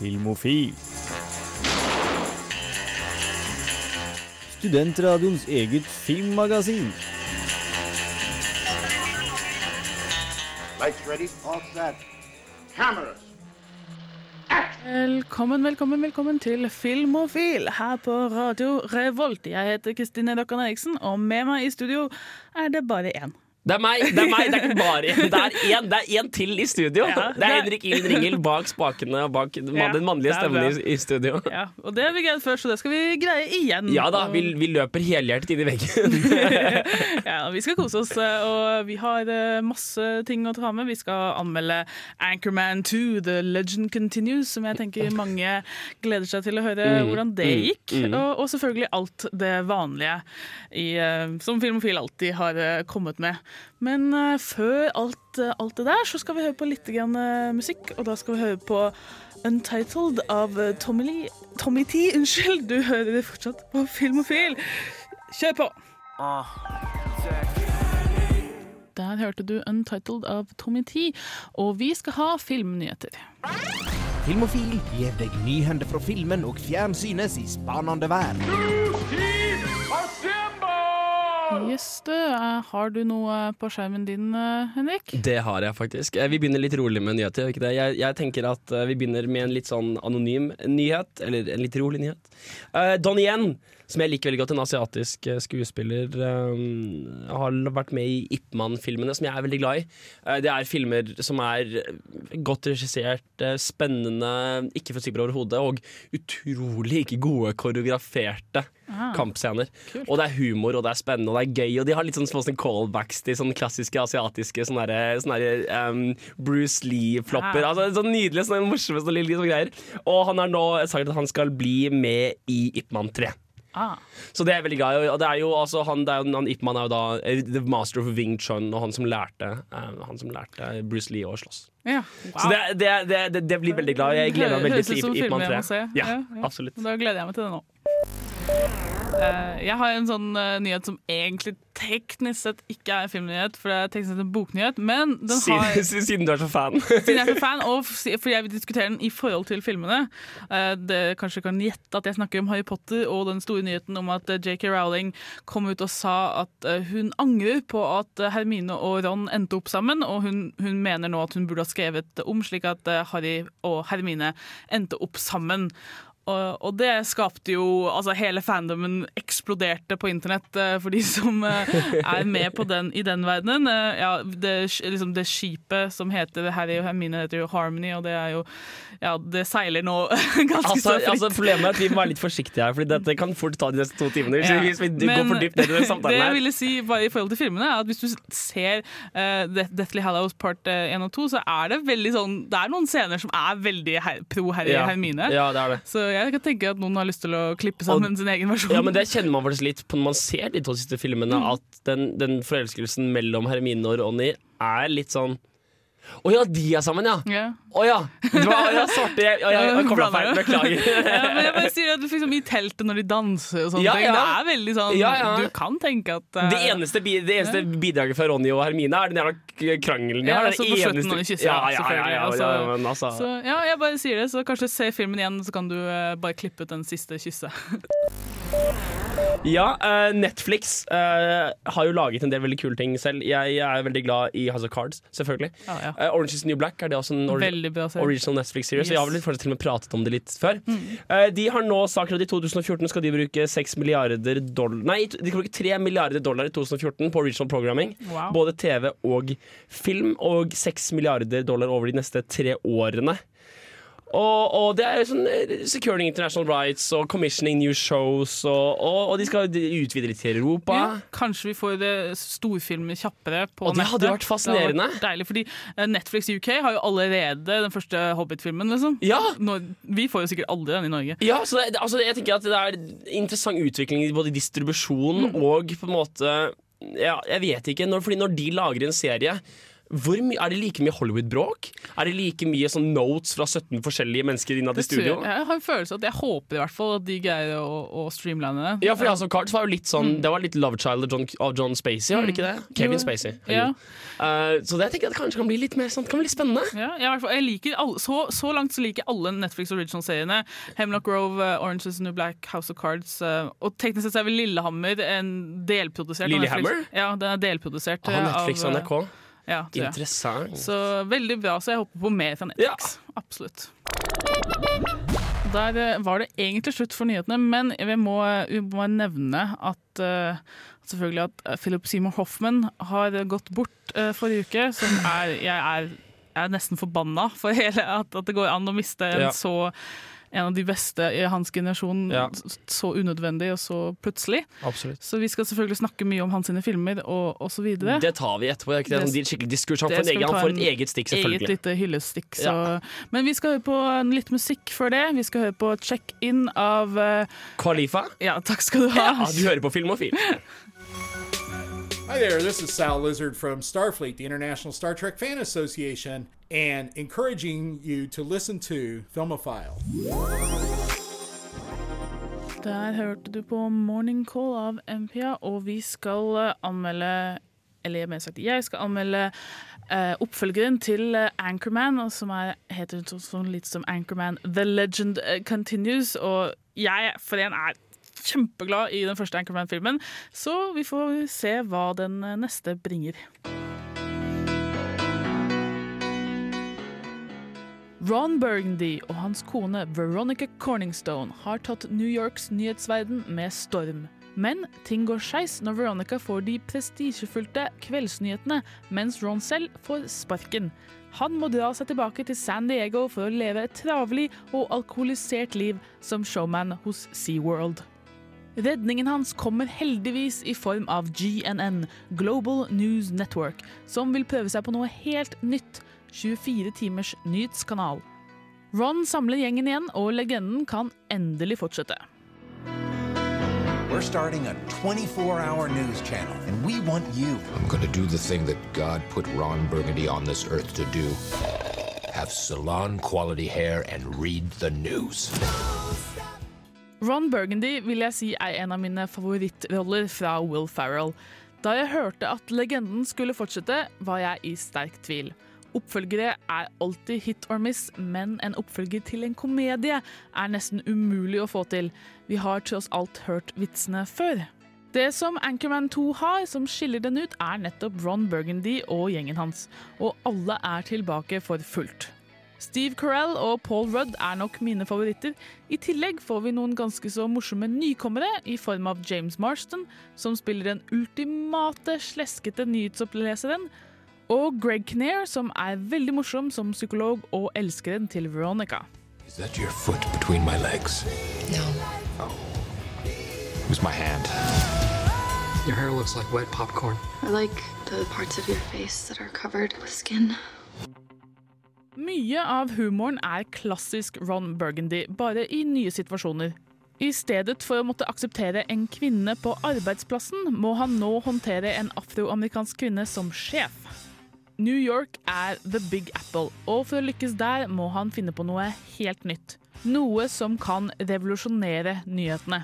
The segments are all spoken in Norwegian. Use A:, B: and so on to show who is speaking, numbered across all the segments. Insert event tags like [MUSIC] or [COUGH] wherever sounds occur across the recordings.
A: Filmofil. Studentradioens eget filmmagasin.
B: Lights ready? All set. Cameras.
C: Velkommen, velkommen, velkommen til Filmofil her på Radio Revolt. Jeg heter Kristine Dokkan Eriksen, og med meg i studio er det bare én.
D: Det er meg, det er meg, det er ikke bare Det er én, det er én til i studio.
C: Ja,
D: det er Henrik Ilden Ringel bak spakene og bak den mannlige stemmen i, i studio.
C: Ja, og det har vi greid før, så det skal vi greie igjen.
D: Ja da, vi, vi løper helhjertet inn i veggen. [LAUGHS]
C: ja, vi skal kose oss, eh, og vi har eh, masse ting å ta med. Vi skal anmelde Anchorman 2, The Legend Continues, som jeg tenker mange gleder seg til å høre
D: Mm,
C: hvordan det
D: mm,
C: gikk. Og, og selvfølgelig alt det vanlige i, eh, som Filmofil alltid har kommet med. Men eh, før alt, eh, alt det der, så skal vi høre på litt grann, eh, musikk, og da skal vi høre på Untitled av Tommy Lee Tommy T, unnskyld! Du hører det fortsatt på Filmofil. Kjør på! Der hørte du Untitled av Tommy T, og vi skal ha filmnyheter.
E: Filmofil gir deg nyhender fra filmen og fjernsynets i spanende vær.
C: Yes, du. eh, Har du noe på skjermen din, eh, Henrik?
D: Det har jeg faktisk. Eh, Vi begynner litt rolig med nyheter. Ikke det? Jeg, jeg tenker at vi begynner med en litt sånn anonym nyhet, eller en litt rolig nyhet. Uh, Don Yen, som jeg liker veldig godt, en asiatisk skuespiller, eh, har vært med i Ip Man-filmene, som jeg er veldig glad i. Uh, det er filmer som er godt regissert, uh, spennende, ikke for overhodet, over hodet, og utrolig ikke gode koreograferte kampscener. Og det er humor, og det er spennende, og det er gøy. Og de har litt sånn små sånn callbacks til sånne klassiske asiatiske sånne, der- sånne der, um, Bruce Lee-flopper.
C: Ja.
D: Altså Sånn nydelige, sånne morsomme sånne lille sånne greier. Og han har nå sagt at han skal bli med i Ipman 3.
C: Ah,
D: Så det er veldig gøy. Og det er jo altså han, det er jo, han Ip Man er jo da eh, The Master of Wing Chun, og han som lærte, eh, han som lærte Bruce Lee å slåss.
C: ja.
D: Så det, det, det, det, blir veldig glad. Jeg gleder meg veldig til Ip- Ip Man
C: filmer jeg må
D: 3. Ja,
C: Ja, ja.
D: absolutt.
C: Da gleder jeg meg til det nå. Eh, jeg har en sånn eh, nyhet som egentlig teknisk sett ikke er en filmnyhet, for det er teknisk sett en boknyhet, men den har
D: Siden, [LAUGHS] siden du er så fan. [LAUGHS]
C: Siden jeg er så fan, og fordi jeg vil diskutere den i forhold til filmene. Eh, Det Kanskje kan gjette at jeg snakker om Harry Potter og den store nyheten om at JK Rowling kom ut og sa at hun angrer på at Hermine og Ron endte opp sammen, og hun, hun mener nå at hun burde ha skrevet om slik at Harry og Hermine endte opp sammen. Og, og det skapte jo Altså, hele fandomen eksploderte på internett eh, for de som eh, er med på den i den verdenen. Eh, ja, det, liksom det skipet som heter Harry og Hermine, heter jo Harmony, og det er jo Ja, det seiler nå [LAUGHS] ganske
D: Altså,
C: så fritt.
D: altså Problemet er at vi må være litt forsiktige her, for dette kan fort ta de neste to timene. Hvis,
C: Ja.
D: hvis vi
C: Men
D: går for dypt ned i den
C: det jeg ville si bare i forhold til filmene, er at hvis du ser uh, Deathly Hallows part 1 og 2, så er det veldig sånn Det er noen scener som er veldig her, pro Harry
D: Ja.
C: Hermine.
D: Ja, det er det.
C: Så jeg kan tenke at noen har lyst til å klippe sammen sin egen versjon.
D: Ja, men Det kjenner man faktisk litt på når man ser de to siste filmene,
C: Mm.
D: at den, den forelskelsen mellom Hermine og Ronny er litt sånn Å ja, de er sammen, ja! Å yeah. oh, ja! Det var, ja svarte jeg, ja, jeg, kom feil. Beklager. [LAUGHS]
C: ja, men jeg bare sier at liksom, I teltet når de danser og sånne
D: Ja,
C: ting,
D: ja.
C: det er veldig sånn
D: Ja, ja.
C: Du kan tenke at uh,
D: Det eneste, det eneste bidraget fra Ronny og Hermine er den jævla krangelen de
C: Ja,
D: har.
C: altså
D: Det
C: på slutten
D: eneste-
C: når de kysser,
D: Ja,
C: ja,
D: ja, ja,
C: selvfølgelig,
D: ja,
C: altså.
D: ja, men altså
C: så, ja, jeg bare sier det, så kanskje se filmen igjen, så kan du uh, bare klippe ut den siste kysset. [LAUGHS]
D: Ja, uh, Netflix uh, har jo laget en del veldig kule ting selv. Jeg, jeg er veldig glad i House of Cards, selvfølgelig.
C: Ja, ja.
D: uh, Orange is New Black er det også en
C: serie.
D: original Netflix-serie, så jeg har vel faktisk til og med pratet om det litt før. Eh, de har nå sagt at i 2014 skal de bruke 6 milliarder dollar Nei, de skal bruke 3 milliarder dollar i 2014 på original programming.
C: Wow.
D: Både TV og film, og 6 milliarder dollar over de neste tre årene. Og, og det er sånn eh, Securing international rights og commissioning new shows, og, og, og de skal utvide litt til Europa.
C: Ja, kanskje vi får det storfilmer kjappere på
D: Og det hadde vært fascinerende.
C: Vært deilig, fordi eh, Netflix UK har jo allerede den første Hobbit-filmen. liksom.
D: Ja.
C: Når, vi får jo sikkert aldri den i Norge.
D: Ja, så det, altså, jeg tenker at det er interessant utvikling i både distribusjon og på en måte ja, Jeg vet ikke, når, fordi når de lager en serie Er det like mye Hollywood-bråk? Er det like mye sånn notes fra 17 forskjellige mennesker innad i
C: jeg,
D: studio?
C: jeg har en følelse at jeg håper i hvert fall at de greier å, å streamline det.
D: Ja, for Cards var jo litt sånn Det var litt Love Child av John, av John Spacey, var det ikke det? Kevin Spacey.
C: Ja.
D: Uh, så det jeg tenker jeg kanskje kan bli litt mer sånn, kan bli spennende.
C: Ja, jeg, jeg liker alle, så, så langt så liker jeg alle Netflix Original-seriene. Hemlock Grove, uh, Orange is the New Black, House of Cards. Uh, og teknisk sett så er vel Lillehammer en delprodusert.
D: Lillehammer?
C: Ja, den er delprodusert.
D: Ah, Netflix og NRK.
C: Ja.
D: Interessant.
C: Så veldig bra, så jeg håper på mer fra Netflix. Ja. Absolutt. Der eh, var det egentlig slutt for nyhetene, men vi må, vi må nevne at uh, selvfølgelig at eh, Philip Seymour Hoffman har gått bort uh, forrige uke. Som er Jeg er, jeg er nesten forbanna for hele at, at det går an å miste en
D: Ja.
C: så en av de beste i hans generasjon
D: Ja.
C: så unødvendig og så plutselig.
D: Absolutt.
C: Så vi skal selvfølgelig snakke mye om hans sine filmer og, og så videre.
D: Det tar vi etterpå. Det er en skikkelig diskurs. Han får, en egen, han får et eget stikk, selvfølgelig.
C: eget lite hyllestikk. Så. Men vi skal høre på litt musikk før det. Vi skal høre på check-in av uh,
D: Khalifa?
C: Ja, takk skal du ha.
D: Ja, du hører på Filmofil.
F: Hi there, this is Sal Lizard from Starfleet, the International Star Trek Fan Association, and encouraging you to listen to Filmophile.
C: Der hørte du på Morning Call av MPA, og vi skal eh, anmelde Eller mer sagt, jeg skal anmelde eh, oppfølgeren til eh, Anchorman, som er, heter så- sånn litt som Anchorman The Legend eh, Continues. Og jeg for en er kjempeglad i den første Anchorman-filmen, så vi får se hva den neste bringer. Ron Burgundy og hans kone Veronica Corningstone har tatt New Yorks nyhetsverden med storm. Men ting går skeis når Veronica får de prestisjefylte kveldsnyhetene, mens Ron selv får sparken. Han må dra seg tilbake til San Diego for å leve et travelig og alkoholisert liv som showman hos SeaWorld. Redningen hans kommer heldigvis i form av GNN, Global News Network, som vil prøve seg på noe helt nytt, 24 timers nyhetskanal. Ron samler gjengen igjen, og legenden kan endelig fortsette.
G: We're starting a 24 hour news channel, and we want you.
H: I'm gonna do the thing that God put Ron Burgundy on this earth to do. Have salon quality hair and read the news.
C: Ron Burgundy vil jeg si er en av mine favorittroller fra Will Ferrell. Da jeg hørte at legenden skulle fortsette, var jeg i sterk tvil. Oppfølgere er alltid hit or miss, men en oppfølger til en komedie er nesten umulig å få til. Vi har tross alt hørt vitsene før. Det som Anchorman 2 har, som skiller den ut, er nettopp Ron Burgundy og gjengen hans. Og alle er tilbake for fullt. Steve Carell og Paul Rudd er nok mine favoritter. I tillegg får vi noen ganske så morsomme nykommere i form av James Marston, som spiller den ultimate sleskete nyhetsoppleseren, og Greg Kinnear, som er veldig morsom som psykolog og elskeren til Veronica.
H: Is that your foot between my legs?
I: No.
H: It was my hand.
J: Your hair looks like wet popcorn.
I: I like the parts of your face that are covered with skin.
C: Mye av humoren er klassisk Ron Burgundy, bare i nye situasjoner. I stedet for å måtte akseptere en kvinne på arbeidsplassen, må han nå håndtere en afroamerikansk kvinne som sjef. New York er the big apple, og for å lykkes der må han finne på noe helt nytt. Noe som kan revolusjonere nyhetene.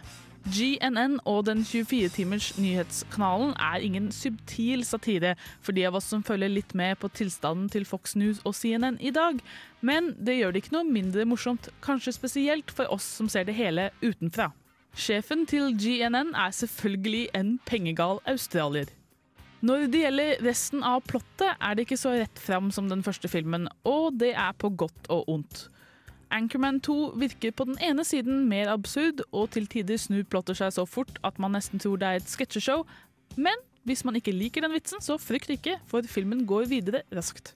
C: GNN og den 24-timers nyhetskanalen er ingen subtil satire for de av oss som følger litt med på tilstanden til Fox News og CNN i dag, men det gjør det ikke noe mindre morsomt, kanskje spesielt for oss som ser det hele utenfra. Sjefen til GNN er selvfølgelig en pengegal australier. Når det gjelder resten av plottet, er det ikke så rett fram som den første filmen, og det er på godt og ondt. Anchorman 2 virker på den ene siden mer absurd, og til tider snur plottet seg så fort at man nesten tror det er et sketsjeshow, men hvis man ikke liker den vitsen, så frykt ikke, for filmen går videre raskt.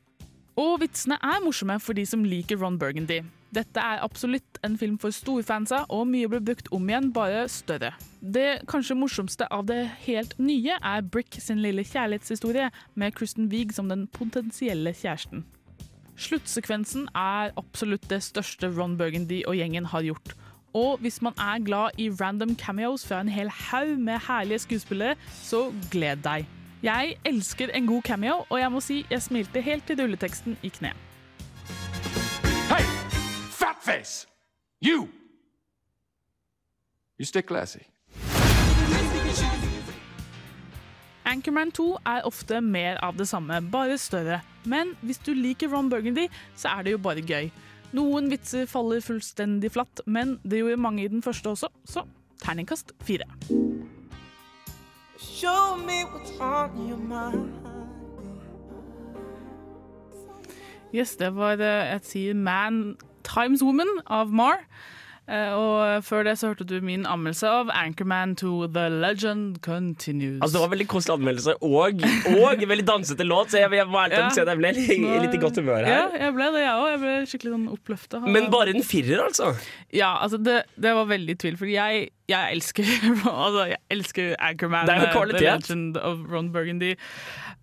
C: Og vitsene er morsomme for de som liker Ron Burgundy. Dette er absolutt en film for storfansa, og mye ble brukt om igjen, bare større. Det kanskje morsomste av det helt nye er Brick sin lille kjærlighetshistorie, med Kristen Wiig som den potensielle kjæresten. Sluttsekvensen er absolutt det største Ron Burgundy og gjengen har gjort. Og hvis man er glad i random cameos fra en hel haug med herlige skuespillere, så gled deg. Jeg elsker en god cameo, og jeg må si jeg smilte helt til rulleteksten i kne.
K: Face! You! You stick classy.
C: Anchorman 2 er ofte mer av det samme, bare større. Men hvis du liker Ron Burgundy, så er det jo bare gøy. Noen vitser faller fullstendig flatt, men det gjorde mange i den første også, så terningkast fire.
L: Show me what's on your mind.
C: Yes, det var et jeg sier Man Times Woman av Mar. Eh, Og før det så hørte du min anmeldelse av Anchorman to The Legend Continues.
D: Altså Det var veldig koselig anmeldelse og, og veldig dansete låt, så jeg, jeg må talt si at jeg ble litt, litt i godt humør her.
C: Ja, jeg ble det, jeg òg. Jeg ble skikkelig sånn oppløfta.
D: Men bare en firer, altså?
C: Ja, altså det, det var veldig i tvil, fordi jeg, jeg elsker [LAUGHS] altså jeg elsker Anchorman.
D: Det er jo
C: eh,
D: kvalitet.
C: The Legend of Ron Burgundy.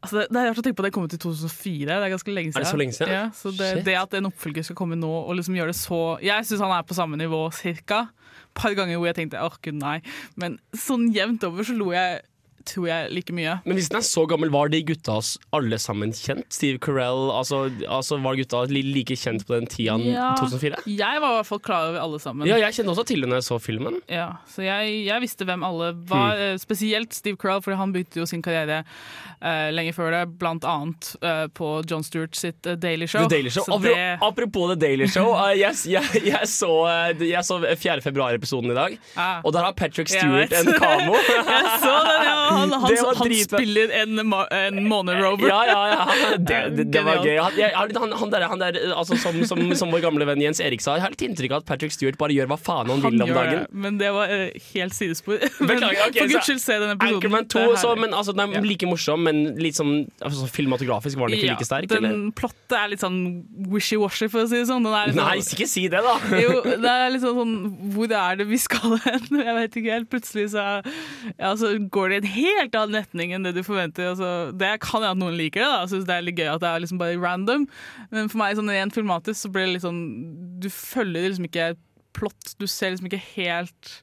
C: Altså det, det er rart å tenke på at det kom ut i 2004. Det er ganske lenge
D: Er
C: siden.
D: det så lenge siden?
C: Ja, så det, det at en oppfølger skal komme nå og liksom gjøre det så Jeg syns han er på samme nivå, cirka. Et par ganger hvor jeg tenkte åh, gud nei. Men sånn jevnt over så lo jeg tror jeg like mye.
D: Men hvis den er så gammel, var de gutta alle sammen kjent? Steve Carell, altså, altså var gutta like kjent på den tida,
C: Ja,
D: 2004?
C: Jeg var i hvert fall klar over alle sammen.
D: Ja, jeg kjente også til det når jeg så filmen.
C: Ja, så jeg, jeg visste hvem alle var.
D: Hmm.
C: eh, Spesielt Steve Carell, for han begynte jo sin karriere uh, lenge før det, blant annet uh, på John Stewart sitt uh, Daily Show.
D: The Daily Show.
C: Så
D: Apro
C: det-
D: Apropos The Daily Show, [LAUGHS] eh, jeg, jeg, jeg, så, jeg så 4. februar-episoden i dag,
C: Ah.
D: og der har Patrick Stewart en kamo. [LAUGHS]
C: jeg så den, ja. Han, han,
D: Det var
C: han spiller en, en månerover.
D: Ja, ja, ja. [LAUGHS] Det, det, det var gøy. Han, han, der, han der altså, som, som, som vår gamle venn Jens Erik sa, jeg har litt inntrykk av at Patrick Stewart bare gjør hva faen han, vil om dagen.
C: det, men det var eh, helt sidespor. [LAUGHS]
D: Beklager, Okay,
C: for guds skyld, se den episoden.
D: Anchorman 2,
C: er
D: så, men, altså, den er like morsom, men litt sånn altså, filmatografisk var den ikke like sterk?
C: den
D: eller?
C: plottet er litt sånn wishy-washy, for å si det sånn. Litt
D: Nei,
C: sånn-
D: ikke si det, da! [LAUGHS]
C: jo, det er litt sånn, sånn Hvor er det vi skal hen? Jeg vet ikke helt. Plutselig så, ja, så går det en helt annen retning enn det du forventer. Altså, det kan jeg at noen liker det. da Jeg synes Det er litt gøy at det er liksom bare random. Men for meg sånn rent filmatisk så blir det litt sånn Du følger liksom ikke plott. Du ser liksom ikke helt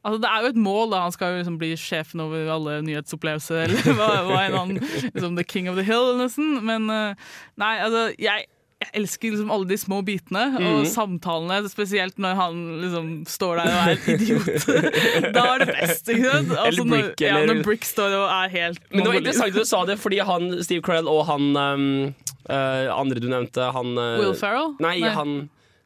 C: Altså Det er jo et mål. da Han skal jo liksom bli sjefen over alle nyhetsopplevelser. [LAUGHS] Eller hva, hva enn han liksom The King of the Hill, nesten. Men eh, nei, altså jeg jeg elsker liksom alle de små bitene og
D: Mhm.
C: samtalene, spesielt når han liksom står der og er en idiot. [LAUGHS] da er det best, ikke sant? Altså, når,
D: Brick,
C: ja, når Brick står og er helt
D: Men det var interessant at du sa det, fordi han, Steve Carell og han um, uh, andre du nevnte, han uh,
C: Will Ferrell?
D: Nei,
C: Nei.
D: han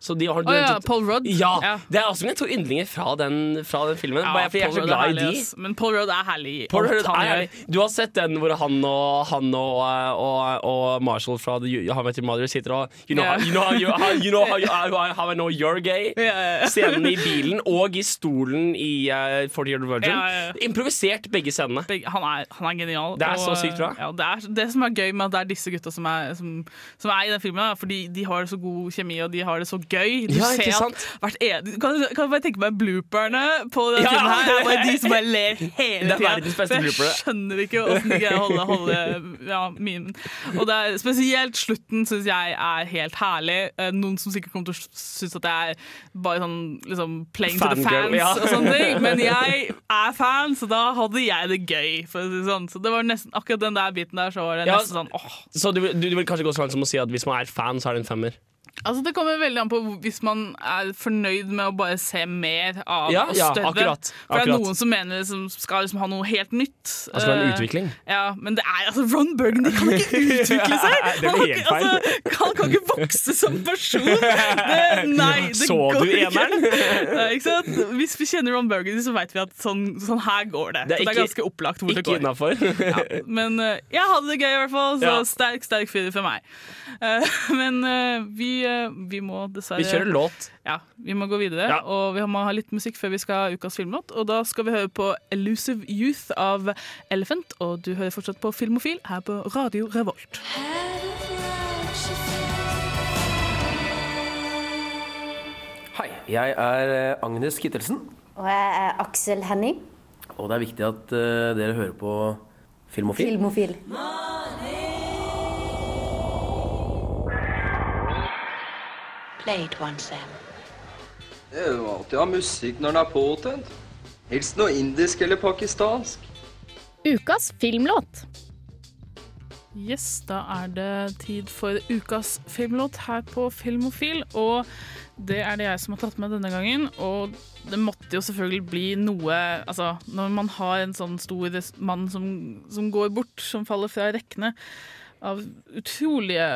D: så de har, du
C: Å ja, Paul Rudd.
D: Ja,
C: Ja.
D: Det er også mine to yndlinger fra den, fra den filmen.
C: Ja,
D: jeg er så glad i de.
C: Men Paul Rudd er herlig.
D: Paul Rudd er herlig. Du har sett den hvor han og, han og, og, og Marshall fra The How Met Your Mother sitter og You know,
C: yeah.
D: how, you know, how, you, how, you know how, you, how, I know you're gay?
C: Yeah.
D: Scenen i bilen og i stolen i uh, 40 Year Virgin.
C: Ja.
D: Improvisert begge scenene.
C: Begge- Han er, han er genial.
D: Det er så sykt bra.
C: Ja, det, er, det som er gøy med at det er disse gutta som er, som, som er i den filmen, fordi de har så god kjemi og de har det så gøy. Du
D: Ja,
C: ser at hvert en, kan, kan du bare tenke meg blooperne på den
D: Ja,
C: filmen her? Det er bare de som bare [LAUGHS] ler hele tida. jeg skjønner ikke åssen de greier å holde, holde ja, mimen. Og det er spesielt slutten syns jeg er helt herlig. Eh, Noen som sikkert kommer til å synes at jeg er bare sånn liksom, playing to the fans
D: ja.
C: og sånne ting. Men [LAUGHS] jeg er fan, så da hadde jeg det gøy. For å si sånn. Så det var nesten akkurat den der biten der, så var det nesten sånn åh.
D: Så du, du, du vil kanskje gå så langt som å si at hvis man er fan, så er det en femmer?
C: Altså Det kommer veldig an på hvis man er fornøyd med å bare se mer av
D: Ja,
C: og
D: ja,
C: større.
D: akkurat,
C: For det er
D: akkurat.
C: noen som mener det skal liksom ha noe helt nytt.
D: Det skal være en
C: utvikling.
D: utvikling.
C: Ja, Men det er altså Ron Burgundy kan ikke [LAUGHS] utvikle seg!
D: Det blir helt
C: ikke- altså, han kan ikke vokse som person! Det, nei, [LAUGHS] det
D: Så
C: går
D: du
C: ikke.
D: eneren? [LAUGHS]
C: Nei, ikke sant? Hvis vi kjenner Ron Burgundy, så vet vi at sånn, sånn her går det.
D: Det er
C: så det er ganske opplagt hvor det går.
D: innafor.
C: Ja, men uh, jeg hadde det gøy i hvert fall, så
D: Ja.
C: sterk, sterk fyr for meg. Uh, men eh, vi, eh, vi må dessverre
D: Vi kjører låt.
C: Ja, vi må gå videre,
D: Ja.
C: og vi må ha litt musikk før vi skal ha ukas filmlåt. Og da skal vi høre på Elusive Youth av Elephant, og du hører fortsatt på Filmofil her på Radio Revolt.
M: Hei, jeg er eh, Agnes Kittelsen,
N: Og jeg er Aksel Henning,
M: og det er viktig at eh, dere hører på Filmofil.
N: filmofil.
O: Played one, Sam.
P: Det er jo alltid ha musikk når den er påtent. Helst noe indisk eller pakistansk.
Q: Ukas filmlåt.
C: Yes, da er det tid for ukas filmlåt her på Filmofil. Og det er det jeg som har tatt med denne gangen. Og det måtte jo selvfølgelig bli noe Altså, når man har en sånn stor mann som, som går bort, som faller fra rekkene av utrolige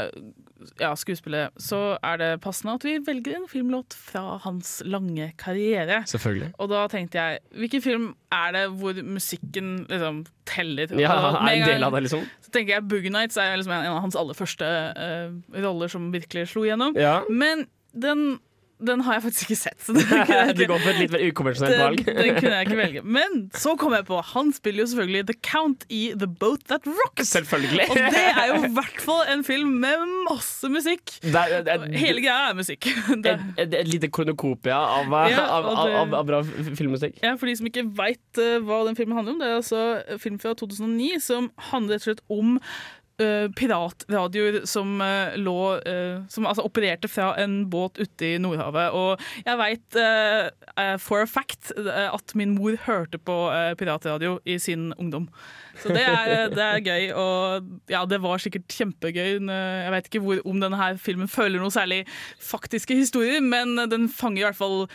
C: ja, skuespillere, så er det passende at vi velger en filmlåt fra hans lange karriere.
D: Selvfølgelig.
C: Og da tenkte jeg, hvilken film er det hvor musikken liksom teller?
D: Ja, er en del av det, liksom.
C: Så tenker jeg Boogie Nights er liksom en av hans aller første uh, roller som virkelig slo igjennom.
D: Ja.
C: Men den, den har jeg faktisk ikke sett. Så [LAUGHS]
D: Du går for et litt mer ukonvensjonelt valg.
C: den, den kunne jeg ikke [LAUGHS] velge. Men så kom jeg på Han spiller jo selvfølgelig The Count i The Boat That Rocks.
D: Selvfølgelig.
C: Og det er jo [LAUGHS] i hvert fall en film med masse musikk.
D: Det det
C: Hele greia er musikk. Det,
D: Et, et, et lite kronokopia av,
C: Ja,
D: av, av, av, bra filmmusikk.
C: ja, For de som ikke veit hva den filmen handler om, det er altså film fra 2009 som handler rett og slett om eh, piratradioer som uh, lå uh, Som altså opererte fra en båt ute i Nordhavet. Og jeg veit for a fact at min mor hørte på piratradio i sin ungdom. Så det er, det er gøy, og ja, det var sikkert kjempegøy. Jeg vet ikke hvor, om denne her filmen føler noe særlig faktiske historier, men den fanger i hvert fall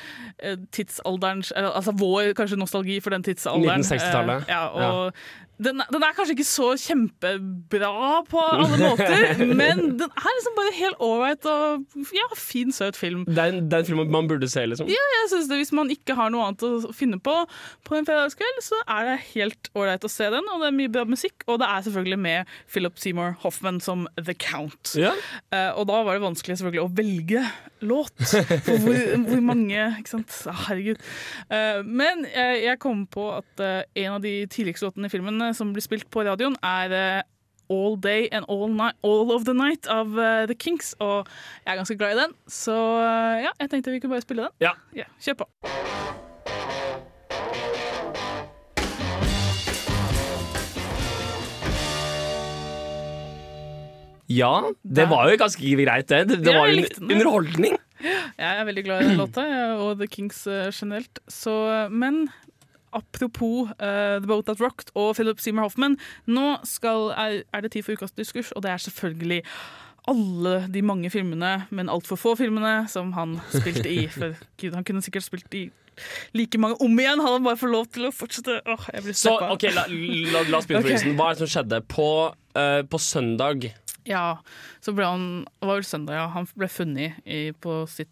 C: tidsalderens Altså vår kanskje nostalgi for den tidsalderen.
D: 1960-tallet.
C: Eh, ja, og Den, den er kanskje ikke så kjempebra på alle måter, [LAUGHS] men den er liksom bare helt ålreit og ja, fin, søt film.
D: Det er, en, det er en film man burde se, liksom.
C: Ja, jeg synes det Hvis man ikke har noe annet å finne på på en fredagskveld, så er det helt ålreit å se den. Og det er mye bra musikk, og det er selvfølgelig med Philip Seymour Hoffman som The Count.
D: Ja.
C: Uh, og da var det vanskelig selvfølgelig å velge låt. For hvor, hvor mange Ikke sant? Herregud. Uh, men jeg, jeg kom på at uh, en av de tidligste låtene i filmen eh, som blir spilt på radioen, er eh, All Day and All, Night, all of the Night av eh, The Kinks. Og jeg er ganske glad i den, så ja, jeg tenkte vi kunne bare spille den.
D: Ja.
C: Ja, kjør på.
D: Ja, det var jo ganske greit, det. Det, var jo en underholdning.
C: Jeg er veldig glad i den låta, og The Kings generelt. Så, men apropos uh, The Boat That Rocked og Philip Seymour Hoffman, nå skal, er, er det tid for ukas diskurs, og det er selvfølgelig alle de mange filmene, men altfor få filmene, som han spilte i. For Gud, han kunne sikkert spilt i like mange om igjen. Han hadde bare fått lov til å fortsette. Åh, jeg blir
D: Så
C: steppa.
D: ok, la, la, la oss begynne på
C: Ok.
D: begynnelsen. Hva er det som skjedde på, uh, på søndag?
C: Ja, så ble han Det var vel søndag, ja. Han ble funnet i, på sitt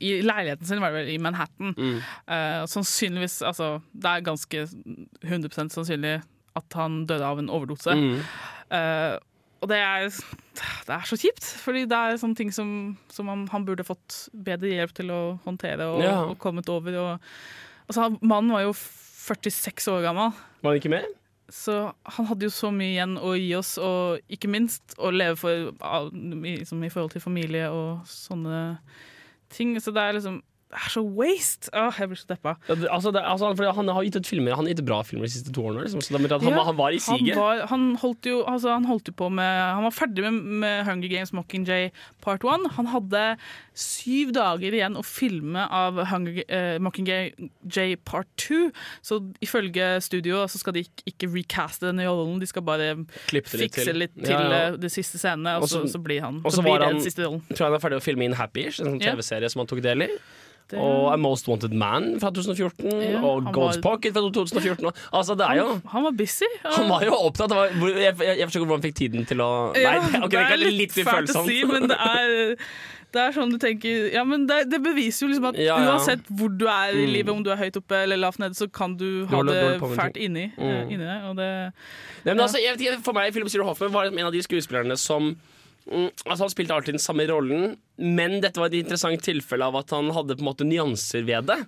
C: i leiligheten sin, var det vel, i Manhattan.
D: Mm.
C: Uh, sannsynligvis Altså, det er ganske 100% sannsynlig at han døde av en overdose.
D: Mm.
C: Uh, og det er, det er så kjipt, fordi det er sånne ting som, som han, han burde fått bedre hjelp til å håndtere og,
D: Ja.
C: og kommet over. Og, altså, mannen var jo 46 år gammel.
D: Var han ikke mer?
C: Så han hadde jo så mye igjen å gi oss, og ikke minst å leve for liksom, i forhold til familie og sånne ting. Så det er liksom det er så waste! Åh, jeg blir så deppa.
D: Ja, det- Altså, det, altså, han har gitt ut filmer Han har gitt bra filmer de siste to årene. Liksom. Så det han,
C: Ja,
D: han var i siget.
C: Han, var, han, holdt jo, altså, han holdt jo på med Han var ferdig med, med Hunger Games Mockingjay Part 1. Han hadde syv dager igjen å filme av Hunger, eh, Mockingjay Part 2. Så ifølge studio så skal de ikke, ikke recaste denne rollen, de skal bare
D: Klippe det litt
C: fikse
D: til.
C: litt til
D: Ja,
C: eh, de siste scenene, og så,
D: så,
C: så blir han
D: Og
C: så blir
D: var
C: det den siste rollen.
D: tror jeg han er ferdig å filme In Happy-ish, en sånn TV-serie som han tok del i.
C: Det-
D: Og A Most Wanted Man fra 2014,
C: Ja,
D: og
C: han
D: Gold's
C: var-
D: Pocket fra 2014. Altså, det er jo
C: Han, han var busy.
D: Han var jo opptatt av Jeg, jeg, jeg forstår ikke hvordan han fikk tiden til å Nei, okay, det er litt, litt
C: fælt å si, men det er, det er sånn du tenker Ja, men det, det beviser jo liksom at
D: Ja, ja.
C: uansett hvor du er i
D: Mm.
C: livet, om du er høyt oppe eller lavt nede, så kan du ha det
D: med
C: fælt inni,
D: Mm.
C: eh, inni deg. Og det
D: Nei, men altså, jeg for meg, Philip Zero Hoffman var en av de skuespillerne som mm, altså Han spilte alltid den samme rollen, men dette var et interessant tilfelle av at han hadde på en måte nyanser ved det.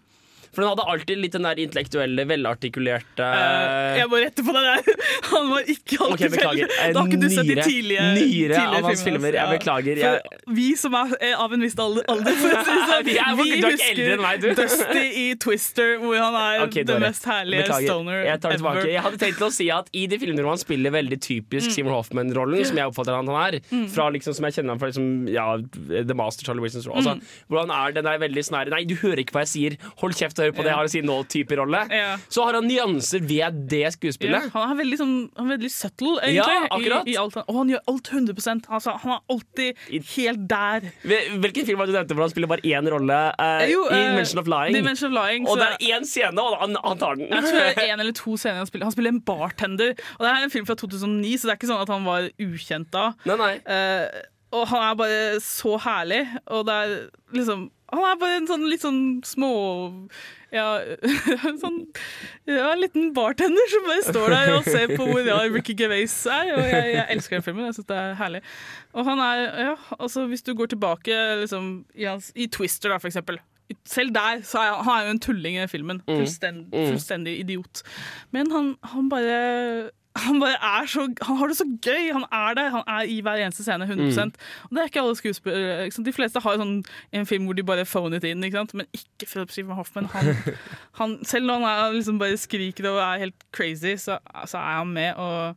D: For han hadde alltid litt den der intellektuelle, velartikulerte
C: uh, Jeg må rette på det der! [LAUGHS] Han var ikke alltid okay,
D: beklager.
C: vel- Da har ikke du sett de tidlige,
D: nyere
C: tidlige
D: av hans filmer. Jeg beklager, jeg-
C: vi som er er av en viss alder, alder [LAUGHS] sånn,
D: Vi er-
C: vi
D: er enn meg,
C: husker Dusty i Twister, hvor han er
D: okay,
C: det mest herlige
D: Beklager.
C: stoner
D: Jeg tar det tilbake. Jeg hadde tenkt å si at i de filmene hvor han spiller veldig typisk
C: Mm.
D: Seymour Hoffman-rollen, som jeg oppfatter at han er,
C: Mm.
D: fra liksom, som jeg kjenner han fra liksom, ja, The Master Charlie Wilson's Roll, altså,
C: Mm.
D: hvor han er den der veldig snarere? Nei, du hører ikke hva jeg sier, hold kjeft høre på det har å si nå-type rolle, så har han nyanser ved det skuespillet.
C: han er veldig, sånn, han er veldig subtle, egentlig. I, i alt og han gjør alt 100 altså, Han er alltid helt der.
D: Hvilken film var det du nevnte hvor han spiller bare én rolle? Uh,
C: Jo,
D: I Mention of Lying.
C: Dimension of Lying,
D: og det er én scene, og han, han tar den.
C: Jeg tror det er en [LAUGHS] eller to scener han spiller. Han spiller en bartender. Og det er en film fra 2009, så det er ikke sånn at han var ukjent da.
D: Nei, nei.
C: Uh, og han er bare så herlig. Og det er liksom Han er bare en sånn litt sånn små ja, [LAUGHS] sånn ja, en liten bartender som bare står der og ser på hvor rar Ricky Gervais er. Og jeg, jeg elsker den filmen. Jeg synes det er herlig. Og han er, ja, altså Hvis du går tilbake liksom, i, hans, i Twister, da, for eksempel. Selv der så er han, han er jo en tulling i filmen.
D: Mm.
C: Fullstendig, fullstendig idiot. Men han, han bare han bare er så Han har det så gøy! Han er der. Han er i hver eneste scene 100
D: Mm.
C: Og det er ikke alle skuespillere. Ikke? De fleste har sånn en film hvor de bare phone it in, ikke men ikke Philip Seymour Hoffman. Han, [LAUGHS] han, selv når han er, liksom bare skriker og er helt crazy, så, så er han med. Og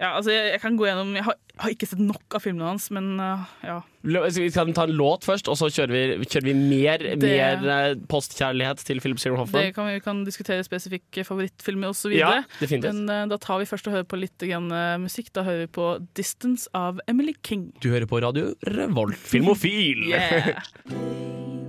C: ja, altså jeg, jeg kan gå gjennom Jeg har, har ikke sett nok av filmene hans, men uh, ja.
D: Vi kan ta en låt først, og så kjører vi, kjører vi mer,
C: Det-
D: mer eh, postkjærlighet til Philip Seymour Hoffman.
C: Det kan vi vi kan diskutere spesifikke favorittfilmer osv.
D: Ja, definitivt.
C: Men uh, da tar vi først og hører på litt grann, uh, musikk. Da hører vi på 'Distance' av Emily King.
D: Du hører på Radio Revolt, filmofil!
C: Yeah. [LAUGHS]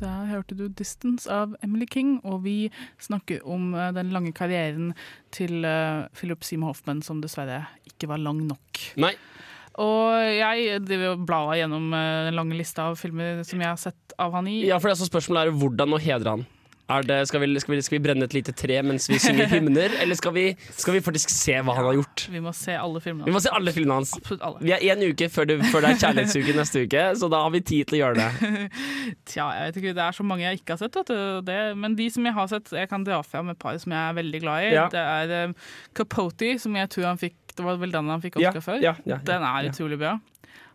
C: Der hørte du 'Distance' av Emily King, og vi snakker om eh, den lange karrieren til eh, Philip Seymour Hoffman, som dessverre ikke var lang nok.
D: Nei.
C: Og jeg blar gjennom eh, den lange lista av filmer som jeg har sett av han i.
D: Ja, for det er så Spørsmålet er hvordan å hedre han. Det, skal, vi, skal, vi, skal vi brenne et lite tre mens vi synger hymner, eller skal vi, skal vi faktisk se hva han har gjort?
C: Vi må se alle filmene.
D: Vi må se alle filmene hans.
C: Absolutt alle.
D: Vi er én uke før det, før det er kjærlighetsuke neste uke, så da har vi tid til å gjøre det. [LAUGHS]
C: Tja, jeg vet ikke, Det er så mange jeg ikke har sett. Vet du. Det, men de som jeg har sett, jeg kan dra fram et par som jeg er veldig glad i.
D: Ja.
C: Det er um, Capote, som jeg tror han fikk Det var vel den han fikk Oscar
D: ja, ja, ja,
C: den er utrolig bra.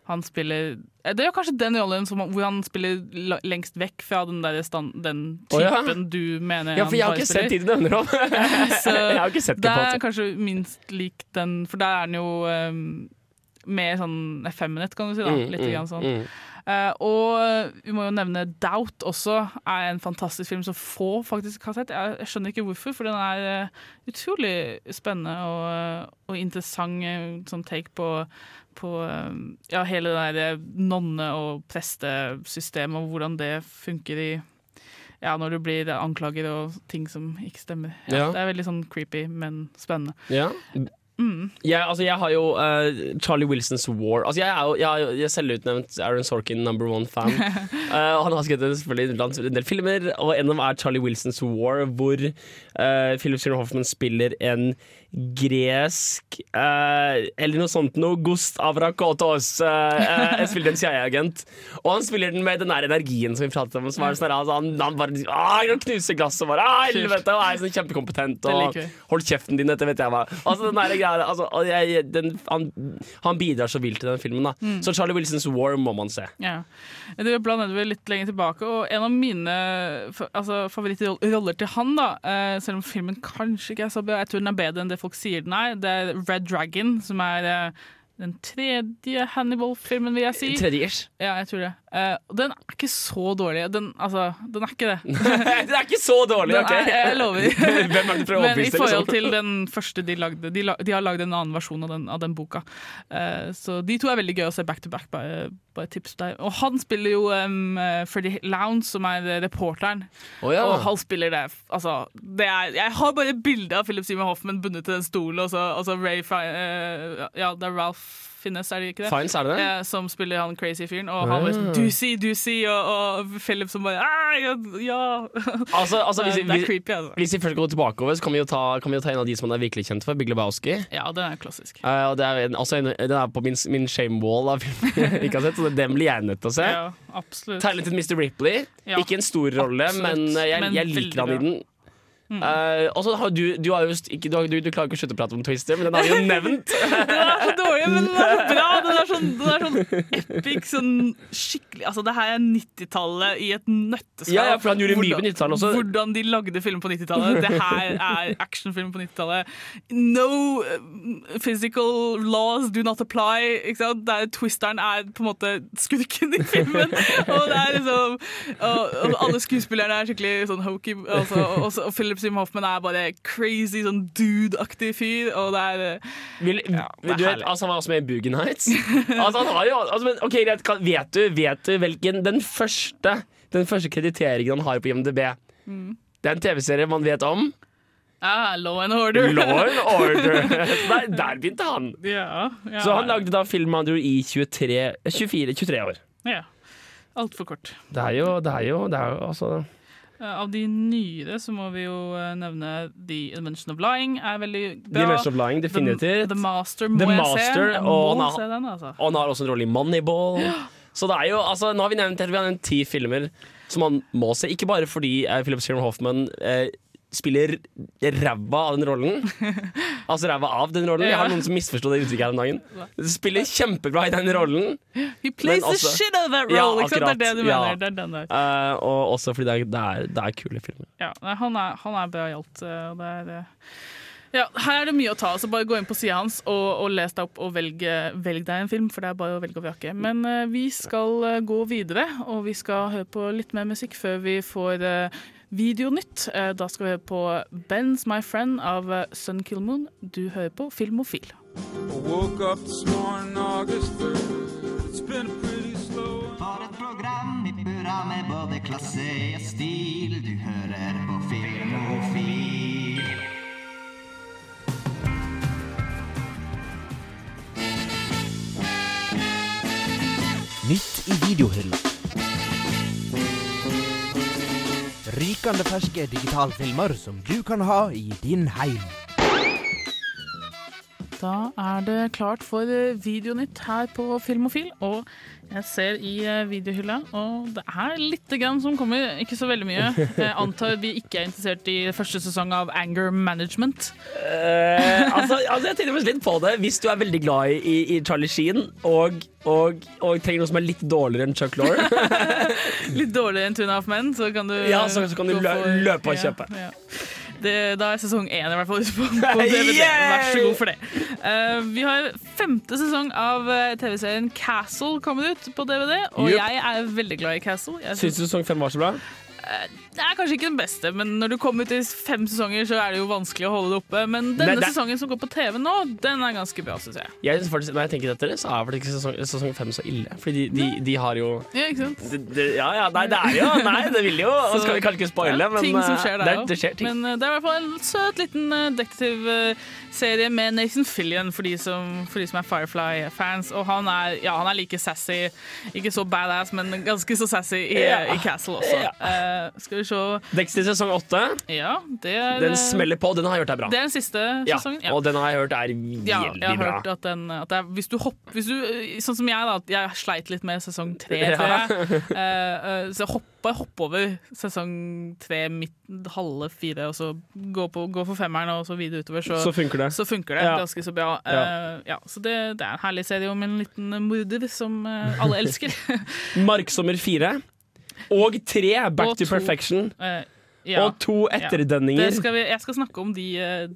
C: Han spiller Det er jo kanskje den rollen som, hvor han spiller lengst vekk fra den, stand, den
D: Å, ja.
C: typen du mener
D: Ja, for [LAUGHS] [LAUGHS] jeg har ikke sett de du nevner om.
C: Så
D: Jeg har ikke sett
C: det er kanskje minst lik den, for der er den jo um, mer sånn effeminate, kan du si. da,
D: Mm,
C: Litt
D: mm,
C: sånn.
D: mm.
C: Uh, og vi må jo nevne Doubt også, er en fantastisk film som få faktisk har sett. Jeg, jeg skjønner ikke hvorfor, for den er uh, utrolig spennende og, eh, og interessant uh, sånn take på, på eh, ja, hele det der nonne- og prestesystemet, og hvordan det funker i ja, når du blir anklager og ting som ikke stemmer. Ja,
D: Ja.
C: Det er veldig sånn creepy, men spennende.
D: Ja.
C: Mm.
D: Jeg, altså, jeg har jo uh, Charlie Wilsons War. Altså, jeg er jo jeg jeg selvutnevnt Aaron Sorkin number one-fan. uh, [LAUGHS] han har skrevet selvfølgelig en del filmer, og en av dem er Charlie Wilsons War, hvor uh, Philip Seymour Hoffman spiller en gresk eh, Eller noe sånt noe. Gust Avrakotos. Eh, jeg spiller en CIA-agent. Og han spiller den med den der energien som vi pratet om. Som er sånn, altså, han, han bare ah, knuser glass og bare ah, helvete, og er sånn kjempekompetent. Og hold kjeften din, dette vet jeg hva. Altså, den der greia, altså, jeg, den, han, han bidrar så vilt til den filmen. da
C: Mm.
D: Så Charlie Wilsons War må man se.
C: Ja. Det blander vel litt lenger tilbake, og en av mine altså, favorittroller til han, da, eh, selv om filmen kanskje ikke er så bra, jeg tror den er bedre enn det folk sier den er, det er Red Dragon, som er eh, den tredje Hannibal-filmen, vil jeg si.
D: Tredje-ish.
C: Ja, jeg tror det. Eh, og den er ikke så dårlig. Den, altså, den er ikke det. [LAUGHS]
D: den er ikke så dårlig, OK?
C: er- jeg lover. [LAUGHS]
D: Hvem er det å [LAUGHS]
C: Men i forhold
D: liksom?
C: til den første de lagde De, la, de har lagd en annen versjon av den, av den boka. Uh, så de to er veldig gøy å se back to back. Bare, bare tips der. Og han spiller jo um, Freddy Lounge, som er eh, reporteren.
D: Oh, ja.
C: Og han spiller det Altså, det er Jeg har bare bilde av Philip Seymour Hoffman bundet til den stolen, og så, Ray eh, Ja, det er Ralph Finnes, er det ikke det?
D: Fines, er det det?
C: Eh, som spiller han crazy fyren. Og han sånn
D: Ah.
C: Doozy, Doozy, og, og Philip som bare «Ah, ja, ja. [LAUGHS]
D: Altså, altså, hvis,
C: det, det er creepy, altså.
D: hvis vi først går tilbake over, så kan vi ta, kan vi jo ta en av de som han er virkelig kjent for, Big Lebowski.
C: Ja, den er klassisk.
D: Eh, og det er, altså en, den er på min, min shame wall av film jeg [LAUGHS] ikke har sett, så den blir jeg nødt til å se.
C: Ja, absolutt.
D: Talented Mr. Ripley.
C: Ja,
D: Ikke en stor rolle,
C: absolutt.
D: men jeg,
C: Men
D: jeg liker han i den. Eh, og så har du du, ikke, du, du, klarer ikke å slutte å prate om Twister, men den har vi jo nevnt. [LAUGHS]
C: Den er så dårlig, men den er så bra! Den er sånn, den er sånn epic, sånn skikkelig Altså, det her er 90-tallet i et nøtteskall.
D: Ja, ja, for han gjorde mye på
C: Hvordan-
D: 90-tallet også.
C: Hvordan de lagde film på 90-tallet. Det her er actionfilm på 90-tallet. No uh, physical laws do not apply. Ikke sant? Der twisteren er på en måte skurken i filmen. Og det er liksom Og, og alle skuespillerne er skikkelig sånn hokey. Altså, og, og, og Philip Seymour Hoffman er bare crazy, sånn dude-aktig fyr. Og det er uh,
D: Vil,
C: Ja, det er
D: du vet, altså Han var også med i Boogie Nights. [LAUGHS] Altså, han har jo, altså, men, ok, greit, vet, du, vet du hvilken den første Den første krediteringen han har på IMDb?
C: Mm.
D: Det er en TV-serie man vet om.
C: ah, Law and Order.
D: Law and [LAUGHS] Order. der, der begynte han.
C: Ja, ja.
D: Så han lagde da film han gjorde i 23, 24-23 år.
C: Ja. Altfor kort.
D: Det er jo, det er jo, det er jo altså
C: Eh, Av de nyere så må vi jo eh, nevne The Invention of Lying er veldig bra.
D: The Invention of Lying, definitivt.
C: The, The Master må
D: The
C: jeg
D: Master,
C: se. Jeg må
D: og
C: se den, altså.
D: Og han har også en rolle i Moneyball. Så det er jo, altså, nå har vi nevnt, vi har nevnt ti filmer som man må se. Ikke bare fordi eh, Philip Seymour Hoffman eh, spiller ræva av den rollen. [LAUGHS] Altså ræva av den rollen. Jeg har noen som misforsto det uttrykket her om dagen. Spiller kjempebra i den rollen.
C: He plays
D: også,
C: the shit out of that role!
D: Ja,
C: akkurat. Det er det du
D: Ja.
C: mener. Det den der.
D: Uh, og også fordi det er, det er, det er kule filmer.
C: Ja, han, er, han er bra i alt. eh, og Det er, eh, ja, her er det mye å ta. så Bare gå inn på sida hans og, og les deg opp og velg, velg deg en film, for det er bare å velge og vrake. Men uh, vi skal uh, gå videre, og vi skal høre på litt mer musikk før vi får eh, Videonytt. Eh, Da skal vi høre på Ben's My Friend av eh, Sun Kill Moon. Du hører på Filmofil.
L: Woke up this morning, August 3rd. It's been pretty slow.
Q: For et program i burra med både klasse og stil. Du hører på Filmofil.
E: Nytt i videohylla. Rykende ferske digitalfilmer som du kan ha i din heim.
C: Da er det klart for Videonytt her på Filmofil. Og jeg ser i eh, videohylla, og det er litt grann som kommer. Ikke så veldig mye. [LAUGHS] Jeg antar vi ikke er interessert i første sesong av Anger Management.
D: Eh, altså, altså Jeg tenker litt på det. Hvis du er veldig glad i, i, Charlie Sheen og, og, og trenger noe som er litt dårligere enn Chuck Lorre [LAUGHS]
C: Litt dårligere enn Two and a Half Men, så kan du
D: Ja, så- så kan du lø- løpe og
C: ja,
D: kjøpe.
C: ja. Det, da er sesong én i hvert fall ute på, på DVD. Vær så god for det. Uh, vi har femte sesong av eh, TV-serien Castle kommet ut på DVD, og
D: yep.
C: jeg er veldig glad i Castle. Jeg
D: Syns sesong fem var så bra?
C: Eh, Det er kanskje ikke den beste, men når du kommer ut i fem sesonger, så er det jo vanskelig å holde det oppe. Men denne
D: Nei, det-
C: sesongen som går på TV nå, den er ganske bra, syns jeg.
D: Jeg synes faktisk, Når jeg tenker etter det, så er faktisk ikke sesong, sesong fem så ille. Fordi de, de, de har jo
C: Ja, ikke sant?
D: De, de, Ja ja, nei, det er jo [LAUGHS] Nei, det vil jo
C: Så-
D: Skal vi kanskje ikke spoile,
C: Ja,
D: men
C: ting som
D: eh,
C: skjer der
D: er-
C: òg.
D: det skjer ting.
C: Men eh, det er i hvert fall en søt liten uh, detektivserie med Nathan Fillion for de som, for de som er Firefly-fans. Og han er, ja, han er like sassy, ikke så badass, men ganske så sassy i,
D: Ja.
C: i Castle også. Eh, skal vi se
D: Dexter sesong åtte,
C: Ja,
D: den smeller på. Den har jeg hørt er bra.
C: Det er den siste
D: Ja,
C: sesongen.
D: og den har jeg hørt er
C: Ja,
D: veldig
C: jeg har
D: bra.
C: hørt at den at det er, hvis, du hopp, hvis du Sånn som jeg, da. Jeg sleit litt med sesong tre,
D: Ja.
C: tror jeg. Uh, uh, så hopp, bare hoppe over sesong tre, midt, halve fire, og så gå, på, gå for femmeren og så videre utover. Så,
D: Så funker det.
C: Så funker det
D: Ja.
C: ganske så bra.
D: Ja.
C: Uh, ja, så det, det er en herlig serie om en liten morder som uh, alle elsker. [LAUGHS]
D: Marksommer fire. Og tre, Back
C: Og
D: to
C: to.
D: Perfection.
C: Uh, ja.
D: Og to etterdønninger.
C: Ja. skal vi, jeg skal snakke om de,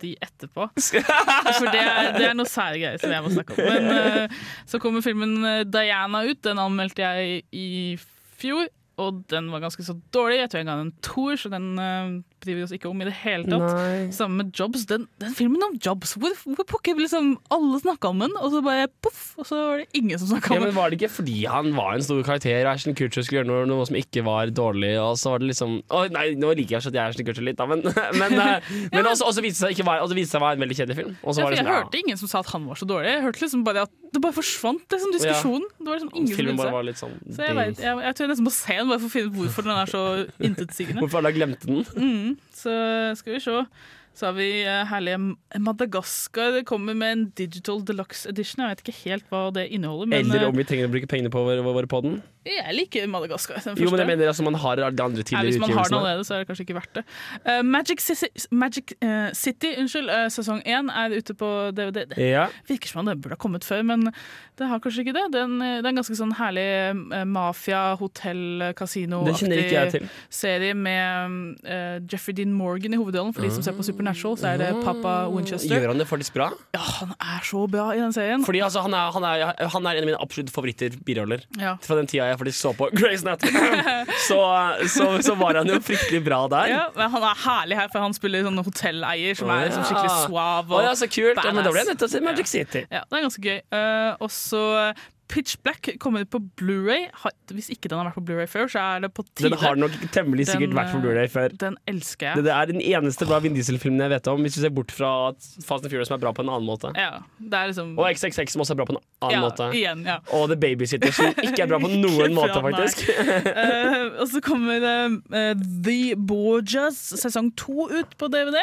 C: de etterpå. [LAUGHS] For det er, det er noe sære greier som jeg må snakke om. Men så kommer filmen Diana ut. Den anmeldte jeg i fjor. Og den var ganske så dårlig. Jeg tror jeg ga den en toer, så den uh, bryr vi oss ikke om i det hele tatt.
D: Nei.
C: Sammen med Jobs. Den, den filmen om Jobs, hvor, hvor pokker liksom alle snakka om den, og så bare poff, og så var det ingen som snakka
D: Ja,
C: om
D: men
C: den.
D: Var det ikke fordi han var en stor karakter og Ashton Kutcher skulle gjøre noe, noe som ikke var dårlig? Og så var det liksom Å nei, nå liker jeg ikke Ashton Kutcher litt, da, men, [LAUGHS] men, ja, men også, også viste det seg å være en veldig kjedelig film. Og så
C: Ja,
D: det
C: jeg
D: hørte ja,
C: ingen som sa at han var så dårlig. Jeg hørte liksom bare at det bare forsvant, liksom, diskusjonen. Det var liksom ingen
D: Filmen
C: som
D: bare var litt sånn
C: Så jeg, vet, jeg, jeg tror jeg nesten må se den bare for å finne ut hvorfor den er så intetsigende.
D: Hvorfor alle har glemt den?
C: Mm, så skal vi se. Så har vi eh, herlige Madagaskar. Det kommer med en digital deluxe edition. Jeg vet ikke helt hva det inneholder. Men,
D: Eller
C: eh,
D: om vi trenger å bruke pengene på vår, vår på den.
C: Jeg liker Madagaskar. Den
D: Jo, men jeg mener altså man har de andre
C: Ja,
D: tidligere
C: hvis man har den allerede, så er det kanskje ikke verdt det. Uh, Magic, Magic uh, City unnskyld, uh, sesong én er ute på DVD. Det
D: Ja.
C: virker som om den burde ha kommet før, men det har kanskje ikke det. Det er en, det er en ganske sånn herlig mafia, hotell, kasino
D: Den kjenner ikke jeg til.
C: serie med Jeffrey Dean Morgan i hovedrollen. For de som ser på Supernatural, så er det Papa Winchester.
D: Gjør han det faktisk bra?
C: Ja, han er så bra i den serien.
D: Fordi altså, han, er, han, er, han er en av mine absolutt favoritter biroller.
C: Ja.
D: Fra den tida jeg faktisk så på [LAUGHS] Grey's Nat, [LAUGHS] så, så, så var han jo fryktelig bra der.
C: Ja, men han er herlig her, for han spiller sånn hotelleier som er liksom skikkelig suave.
D: Å ja, så kult. Ja, men da ble jeg nødt til å si Magic City.
C: Ja, det er ganske gøy. Uh, og så Pitch Black kommer på Blu-ray. Hvis ikke den har vært på Blu-ray før, så er det på tide.
D: Den har nok temmelig sikkert
C: Den,
D: vært på Blu-ray før.
C: Den elsker jeg.
D: det er den eneste bra Vin Diesel-filmen jeg vet om, hvis du ser bort fra Fast and Furious som er bra på en annen måte.
C: Ja, det er liksom
D: Og XXX som også er bra på en annen
C: ja,
D: måte.
C: Igjen, ja.
D: Og The Babysitter som ikke er bra på [LAUGHS] noen måte, faktisk.
C: uh, og så kommer uh, The Borgias sesong to ut på DVD.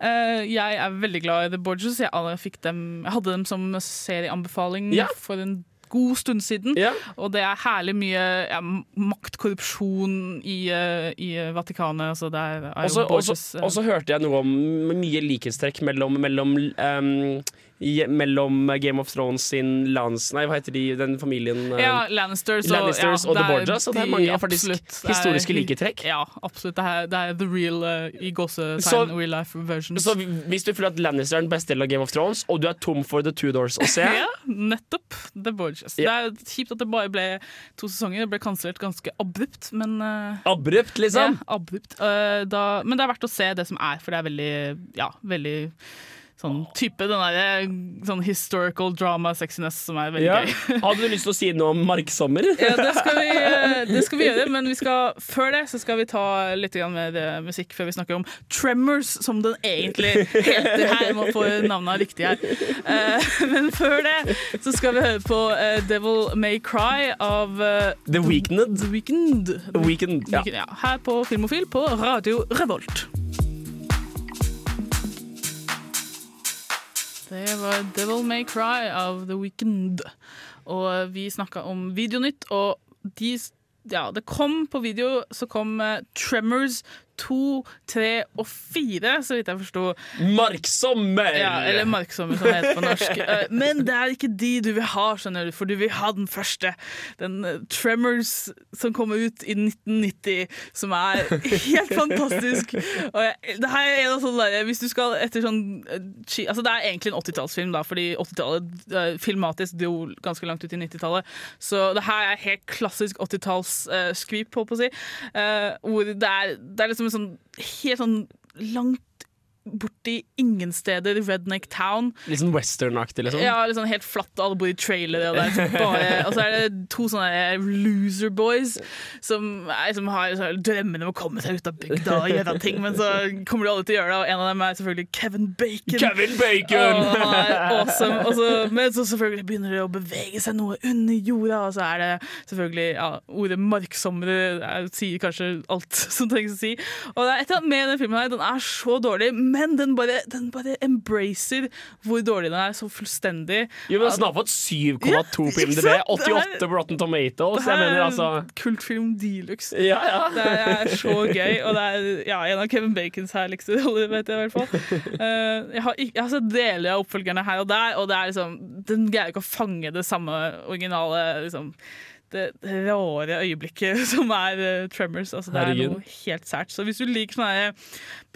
C: Uh, jeg er veldig glad i The Borgias. Jeg, dem, jeg hadde dem som serieanbefaling
D: Ja.
C: for en god stund siden. Og det er herlig mye ja, maktkorrupsjon i, eh, i Vatikanet. Altså det er, er
D: Og så-
C: jo
D: Og så
C: Borgias, eh,
D: og så hørte jeg noe om mye likhetstrekk mellom, mellom, ehm, i, mellom Game of Thrones sin lands... Nei, hva heter de? Den familien eh,
C: ja, Lannisters,
D: Lannisters og
C: ja,
D: The
C: er
D: Borgias. Og det er mange faktisk.
C: Er-
D: historiske liketrekk.
C: Ja, absolutt. Det er, det er the real uh, i gåsetegn real life versions.
D: Så hvis du føler at Lannister er den beste delen av Game of Thrones, og du er tom for The Tudors å se [LAUGHS]
C: ja, nettopp. The Borgias.
D: Ja.
C: Det er kjipt at det bare ble to sesonger. Det ble kansellert ganske abrupt, men uh,
D: Abrupt, liksom?
C: Ja, abrupt. Uh, da, men det er verdt å se det som er, for det er veldig, ja, veldig sånn type den der, sånn historical drama sexiness som er veldig
D: Ja.
C: gøy. [LAUGHS]
D: Hadde du lyst til å si noe om Marksommer?
C: Ja, det skal, vi, eh, det skal vi gjøre, men vi skal, før det så skal vi ta litt mer eh, musikk før vi snakker om Tremors, som den egentlig heter her. Må få navnet riktig her. Eh, Men før det så skal vi høre på Devil May Cry av
D: The Weekend.
C: The Weekend.
D: Weekend, ja.
C: Ja, her på Filmofil på Radio Revolt. Det var Devil May Cry av The Weekend. Og vi snakka om Videonytt, og de Ja, det kom på video, så kom eh, Tremors 2, 3 og 4, så vidt jeg forsto.
D: Marksommer!
C: Ja, eller Marksommer, som det heter på norsk. [LAUGHS] Eh, Men det er ikke de du vil ha, skjønner du, for du vil ha den første. Den eh, Tremors som kom ut i 1990, som er helt fantastisk. [LAUGHS] Jeg, det her er en av sånne der, Hvis du skal etter sånn eh, Altså Det er egentlig en 80-tallsfilm, da, fordi 80-tallet eh, filmatisk dro ganske langt ut i 90-tallet. Så det her er helt klassisk 80-talls-skvip, holdt på å si. hvor det er, det er liksom en sånn helt sånn langt borti ingen steder, Redneck Town.
D: Litt sånn western-aktig, liksom?
C: Ja, litt sånn helt flatt, alle bor i trailere, og, det er liksom bare, [LAUGHS] og så er det to sånne loser boys som, er, som har drømmene om å komme seg ut av bygda og gjøre ting, men så kommer de alle til å gjøre det, og en av dem er selvfølgelig Kevin Bacon.
D: Kevin Bacon!
C: Og han er awesome. Og så, men så selvfølgelig begynner det å bevege seg noe under jorda, og så er det selvfølgelig ja, ordet marksomre er- sier kanskje alt som trengs å si. Og det er et eller annet med den filmen her, den er så dårlig, men den bare, den bare embracer hvor dårlig den er, så fullstendig.
D: Jo, men Den har fått 7,2 på
C: Ja,
D: IMDb,
C: ikke sant?
D: 88 på Rotten Tomatoes.
C: Det her
D: mener
C: er
D: altså
C: kultfilm de luxe.
D: Ja, ja.
C: Det er så gøy, og det er ja, en av Kevin Bacons herligste roller, vet jeg i hvert fall. [LAUGHS] Eh, jeg, har, jeg har sett deler av oppfølgerne her og der, og det er liksom, den greier ikke å fange det samme originale liksom, det rare øyeblikket [LAUGHS] som er uh, Tremors. Altså, det er noe helt sært. Så hvis du liker sånne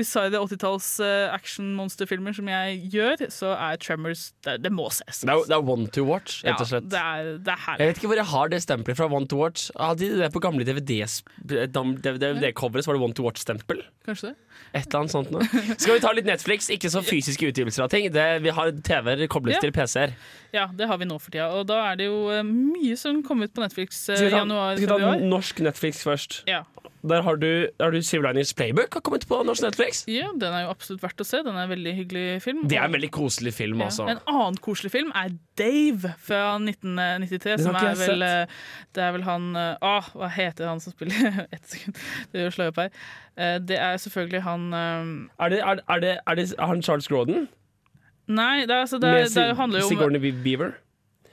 C: bisarre 80-talls uh, action-monsterfilmer som jeg gjør, så er Tremors Det, det må ses.
D: Det er, det er one to watch, rett og slett.
C: Ja, det er, det er
D: Jeg vet ikke hvor jeg har det stempelet fra One to Watch. Hadde de det på gamle DVD-coveret, så var det One to Watch-stempel.
C: Kanskje det?
D: Et eller annet sånt noe. Skal vi ta litt Netflix? Ikke så fysiske utgivelser av ting. Det, vi har TV-er koblet
C: Ja.
D: til PC-er.
C: Ja, det har vi nå for tida. Og da er det jo eh, mye som kom ut på Netflix eh, i
D: ta,
C: januar.
D: skal vi ta norsk Netflix først?
C: Ja.
D: Der har du, har du Linings Playbook har kommet på norsk Netflix.
C: ja, den er jo absolutt verdt å se. Den er en veldig hyggelig film.
D: Det er en veldig koselig film,
C: ja.
D: altså.
C: En annen koselig film er Dave fra 1993.
D: Den
C: Som er vel eh, Det er vel han Å, hva heter han som spiller [LAUGHS] Ett sekund, det gjør slå opp her. Eh, Det er selvfølgelig han eh,
D: Er det, er, er det, er det han Charles Grodon?
C: Nei, det, altså, det, det handler jo om
D: Sigourney Beaver?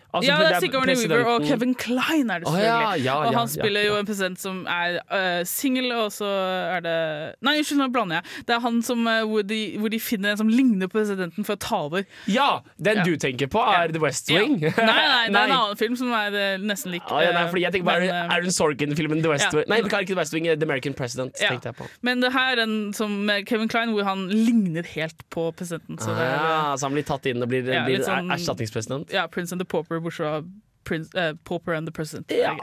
D: Altså,
C: ja, det er Sigourney Weaver og Kevin Klein er det
D: selvfølgelig.
C: selvfølgelig.
D: ja, ja,
C: og han spiller jo en president som er uh, singel, og så er det Nei, unnskyld, nå blander jeg. Det er han som, uh, hvor, de, hvor de finner en som ligner på presidenten for å ta over.
D: Ja, den du tenker på, er The West. Wing.
C: Nei, nei, det er en [LAUGHS] annen film som er uh, nesten lik.
D: Ah, ja, nei,
C: eh,
D: fordi jeg tenker bare
C: men, eh,
D: Aaron Sorkin-filmen The West. Wing Nei, det ikke The West Wing, The American President. Tenkte jeg på
C: Men det her er den som med Kevin Klein, hvor han ligner helt på presidenten. Så det
D: ah, Så han blir tatt inn og blir, blir
C: sånn-
D: erstatningspresident?
C: ja, Prince and the Pauper, bortsett fra Prince, uh, Pauper and the President.
D: Ja.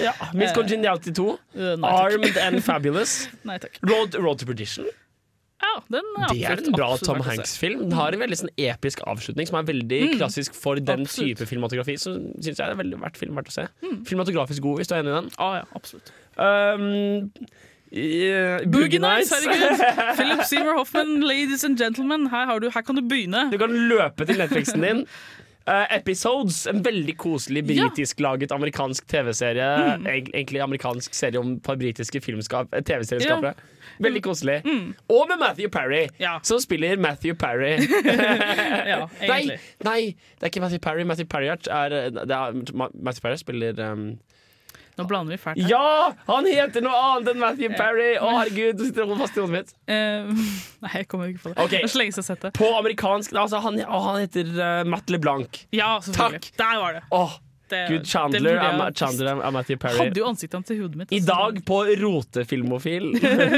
D: Ja. Miss
C: Eh,
D: Congeniality 2.
C: Uh, nei.
D: Armed and [LAUGHS] Fabulous.
C: Nei.
D: Road, Road to Perdition.
C: Ja, den er
D: Det er en bra Tom. Hanks-film. Den har en veldig sånn episk avslutning som er veldig
C: Mm.
D: klassisk for den
C: Absolutt.
D: type filmatografi. Så syns jeg det er veldig verdt film verdt å se.
C: Mm.
D: Filmatografisk god, hvis du er enig i den.
C: Ah, ja, absolutt.
D: Um, Yeah,
C: Boogie Nights, herregud! [LAUGHS] Philip Seymour Hoffman, ladies and gentlemen, her, har du, her kan du begynne.
D: Du kan løpe til Netflixen din. [LAUGHS] Eh, episodes, en veldig koselig britisklaget amerikansk TV-serie.
C: Mm.
D: Egentlig amerikansk serie om et par britiske eh, TV-serieskapere. Veldig koselig.
C: Mm.
D: Og med Matthew Parry, som spiller Matthew Parry. [LAUGHS] [LAUGHS]
C: ja,
D: nei, nei, det er ikke Matthew Parry. Matthew Parry er, det er Matthew Parry spiller um,
C: Nå blander vi fælt her.
D: Ja! Han heter noe annet enn Matthew Parry! Å, herregud, du sitter fast i hodet mitt.
C: Uh, [LAUGHS] nei, jeg kommer ikke på det.
D: Okay.
C: Det er så lenge siden jeg har sett det.
D: På amerikansk altså, han, å, han heter uh, Matt LeBlanc.
C: Ja, selvfølgelig. Der var det.
D: Oh.
C: Det-
D: Gud, Chandler, er, Chandler er, Matthew Perry.
C: Hadde jo ansiktet hans i hodet mitt.
D: I
C: altså.
D: dag på Rotefilmofil.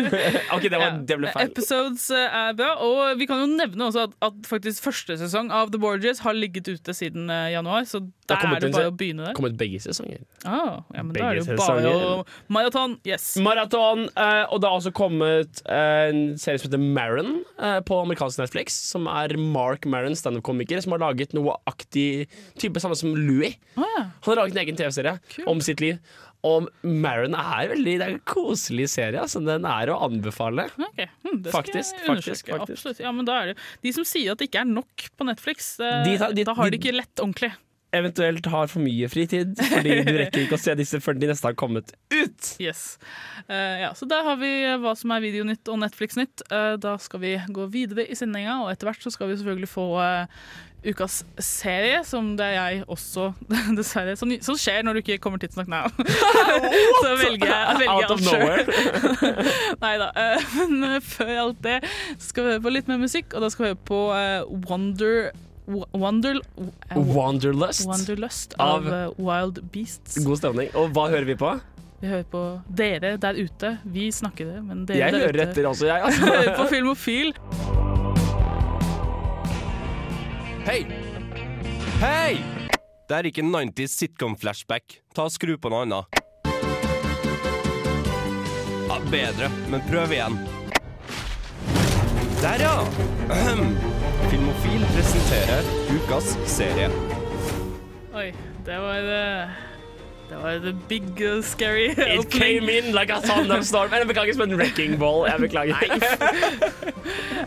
D: [LAUGHS] ok, det var, det ble feil.
C: Episodes eh, er bra, og vi kan jo nevne også at, at faktisk første sesong av The Borges har ligget ute siden januar, så der er det bare å begynne der.
D: Det kommet begge sesonger.
C: Ah, ja, men da er det jo bare å. Maraton, yes.
D: Maraton, uh, og det har også kommet uh, en serie som heter Maron uh, på amerikansk Netflix. Som er Mark Maron, standup-komiker, som har laget noe aktig type samme som Louis. Han har laget en egen TV-serie om sitt liv. Og Maron er veldig Det er en koselig serie. Altså. Den er å anbefale.
C: Okay. hm,
D: Faktisk, faktisk, faktisk.
C: Absolutt. Ja, men da er det De som sier at det ikke er nok på Netflix, eh,
D: De tar- de-
C: da har
D: de-
C: de ikke lett ordentlig.
D: Eventuelt har for mye fritid, fordi du rekker ikke å se disse før de neste har kommet ut.
C: Yes. Uh, ja, så der har vi eh, hva som er Videonytt og Netflix-nytt. Uh, da skal vi gå videre i sendinga, og etter hvert så skal vi selvfølgelig få uh, ukas serie, som det er jeg også, [LAUGHS] dessverre. Som, som skjer når du ikke kommer tidsnok nå. [LAUGHS] [LAUGHS] så velger jeg, velger
D: Out of nowhere.
C: Nei da. men før alt det skal vi høre på litt mer musikk, og da skal vi høre på Wonder Wonder, eh,
D: Wanderlust.
C: Wanderlust av
D: Av-
C: eh, Wild Beasts.
D: God stemning. Og hva hører vi på?
C: Vi hører på dere der ute. Vi snakker det, men dere
D: Jeg
C: der
D: hører
C: ute
D: etter også, jeg. [LAUGHS] altså.
C: hører på Filmofil.
R: Hei! Hei! Det er ikke 90s sitcom-flashback. Ta og Skru på noe annet. Ja, bedre, men prøv igjen. Der, ja! Filmofil presenterer ukas serie.
C: Oi, det var det. Det var the big uh, scary
D: It came in like a thunderstorm. Jeg beklager som en wrecking ball. Jeg beklager.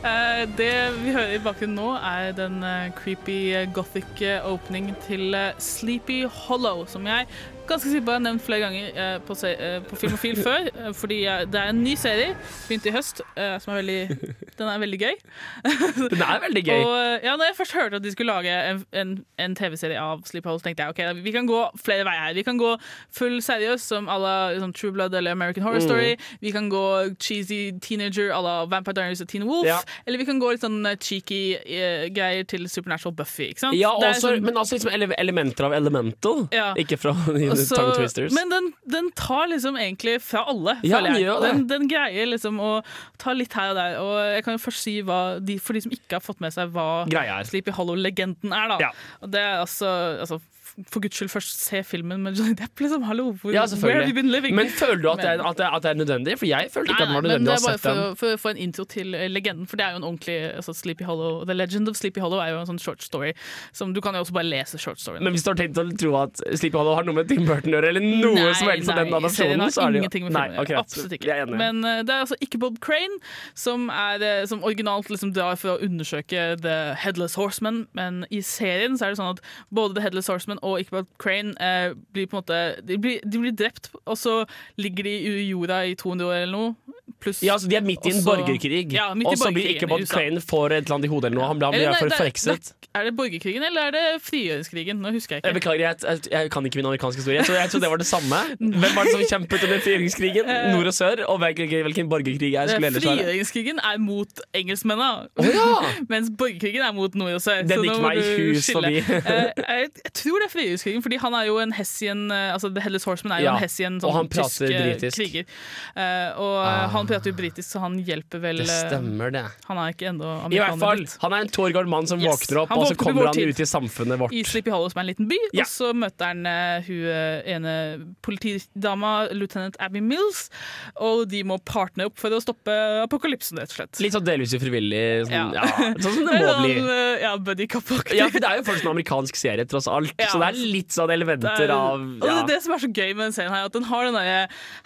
C: uh, det vi hører i bakgrunnen nå, er den uh, creepy eh, gothic eh, opening til eh, Sleepy Hollow, som jeg ganske sikker på jeg har nevnt flere ganger eh, på, eh, på Filmofil [LAUGHS] før. eh, fordi det er en ny serie, begynte i høst, som er veldig Den er veldig gøy. [LAUGHS]
D: Den er veldig gøy.
C: Og ja, når jeg først hørte at de skulle lage en, en, en TV-serie av Sleep Hollow, tenkte jeg ok, vi kan gå flere veier her. Vi kan gå full seriøs, som à la liksom, True Blood eller American Horror
D: Mm.
C: Story. Vi kan gå cheesy teenager à la Vampire Diaries og Teen Wolf.
D: Ja.
C: Eller vi kan gå litt sånn cheeky uh, greier til Supernatural Buffy. Ikke sant?
D: Ja, også,
C: sånn-
D: men også liksom ele elementer av Elemental.
C: Ja.
D: Ikke fra
C: Og så-
D: Tongue Twisters.
C: Men den, den tar liksom egentlig fra alle,
D: Ja,
C: føler
D: den
C: jeg. Den, den greier liksom å ta litt her og der. Og jeg kan jo først si hva de, for de som ikke har fått med seg hva. Sleepy Hollow-legenden er, da.
D: Ja.
C: Og det er altså, altså For guds skyld, først se filmen med Johnny Depp, liksom. Hallo, hvor,
D: Ja,
C: where have you been living?
D: Men føler du at det, er, at, det at det er nødvendig? For jeg følte ikke at det var
C: men
D: nødvendig
C: det
D: å
C: er
D: ha
C: bare
D: sett
C: for,
D: den.
C: å- for å få en intro til eh, legenden, for det er jo en ordentlig altså Sleepy Hollow The Legend of Sleepy Hollow er jo en sånn short story som du kan jo også bare lese short storyen.
D: Men hvis du har tenkt å tro at Sleepy Hollow har noe med Tim Burton å gjøre, eller noe
C: Nei,
D: som helst av den adopsjonen, så er det jo Nei,
C: å. Absolutt ikke. Men uh, det er altså ikke Bob Crane som, er, eh, som originalt liksom drar for å undersøke The Headless Horseman, men i serien så er det sånn at både The Headless Horseman og ikke bare Crane eh, blir på en måte de blir, de blir drept, og så ligger de i jorda i 200 år eller noe pluss
D: Ja, altså De er midt i en
C: Også-
D: borgerkrig,
C: Ja,
D: og så blir ikke Bob Crane får et eller annet i hodet eller noe. Han blir, han
C: Eller nei,
D: for
C: det-
D: forhekset.
C: Er det borgerkrigen eller er det frigjøringskrigen? Nå husker jeg
D: Jeg
C: ikke.
D: beklager, jeg, jeg, jeg kan ikke min amerikansk historie. Så jeg trodde det var det samme. Hvem var det som kjempet under frigjøringskrigen? [LAUGHS] Nord og sør? Og hvilken, borgerkrig er skulle
C: Eh,
D: ellers være?
C: Frigjøringskrigen er mot engelskmennene,
D: oh, ja. [LAUGHS]
C: mens borgerkrigen er mot nord og sør.
D: Den gikk meg
C: i
D: hus forbi. [LAUGHS]
C: Eh, jeg, tror det er frigjøringskrigen, fordi han er jo en hessian eh, Altså The Headless Horseman er jo
D: Ja,
C: en hessian
D: og
C: sånn
D: han prater
C: tysk eh,
D: britisk.
C: kriger. Uh, og eh,
D: Ah.
C: han prater jo britisk, så han hjelper vel
D: Det
C: eh,
D: stemmer, det.
C: Han er ikke ennå
D: I hvert fall. Han er en tårgard mann som
C: Yes,
D: våkner opp,
C: han
D: og så kommer han ut i samfunnet vårt.
C: I Sleepy Hollow, som er en liten by.
D: Ja.
C: Og så møter han uh, hun eh, ene politidama, lieutenant Abby Mills, og de må partne opp for å stoppe apokalypsen, rett og slett.
D: Litt sånn delvis ufrivillig. Sånn, ja.
C: Ja.
D: sånn som det [LAUGHS] må
C: Sånn,
D: bli.
C: Ja, buddy cup-aktig.
D: Ja, for Det er jo faktisk en amerikansk serie, tross alt.
C: Ja.
D: Så det er litt sånn
C: Det
D: elementer
C: er-
D: av
C: Og det er det som er så gøy med den serien her, at den har den derre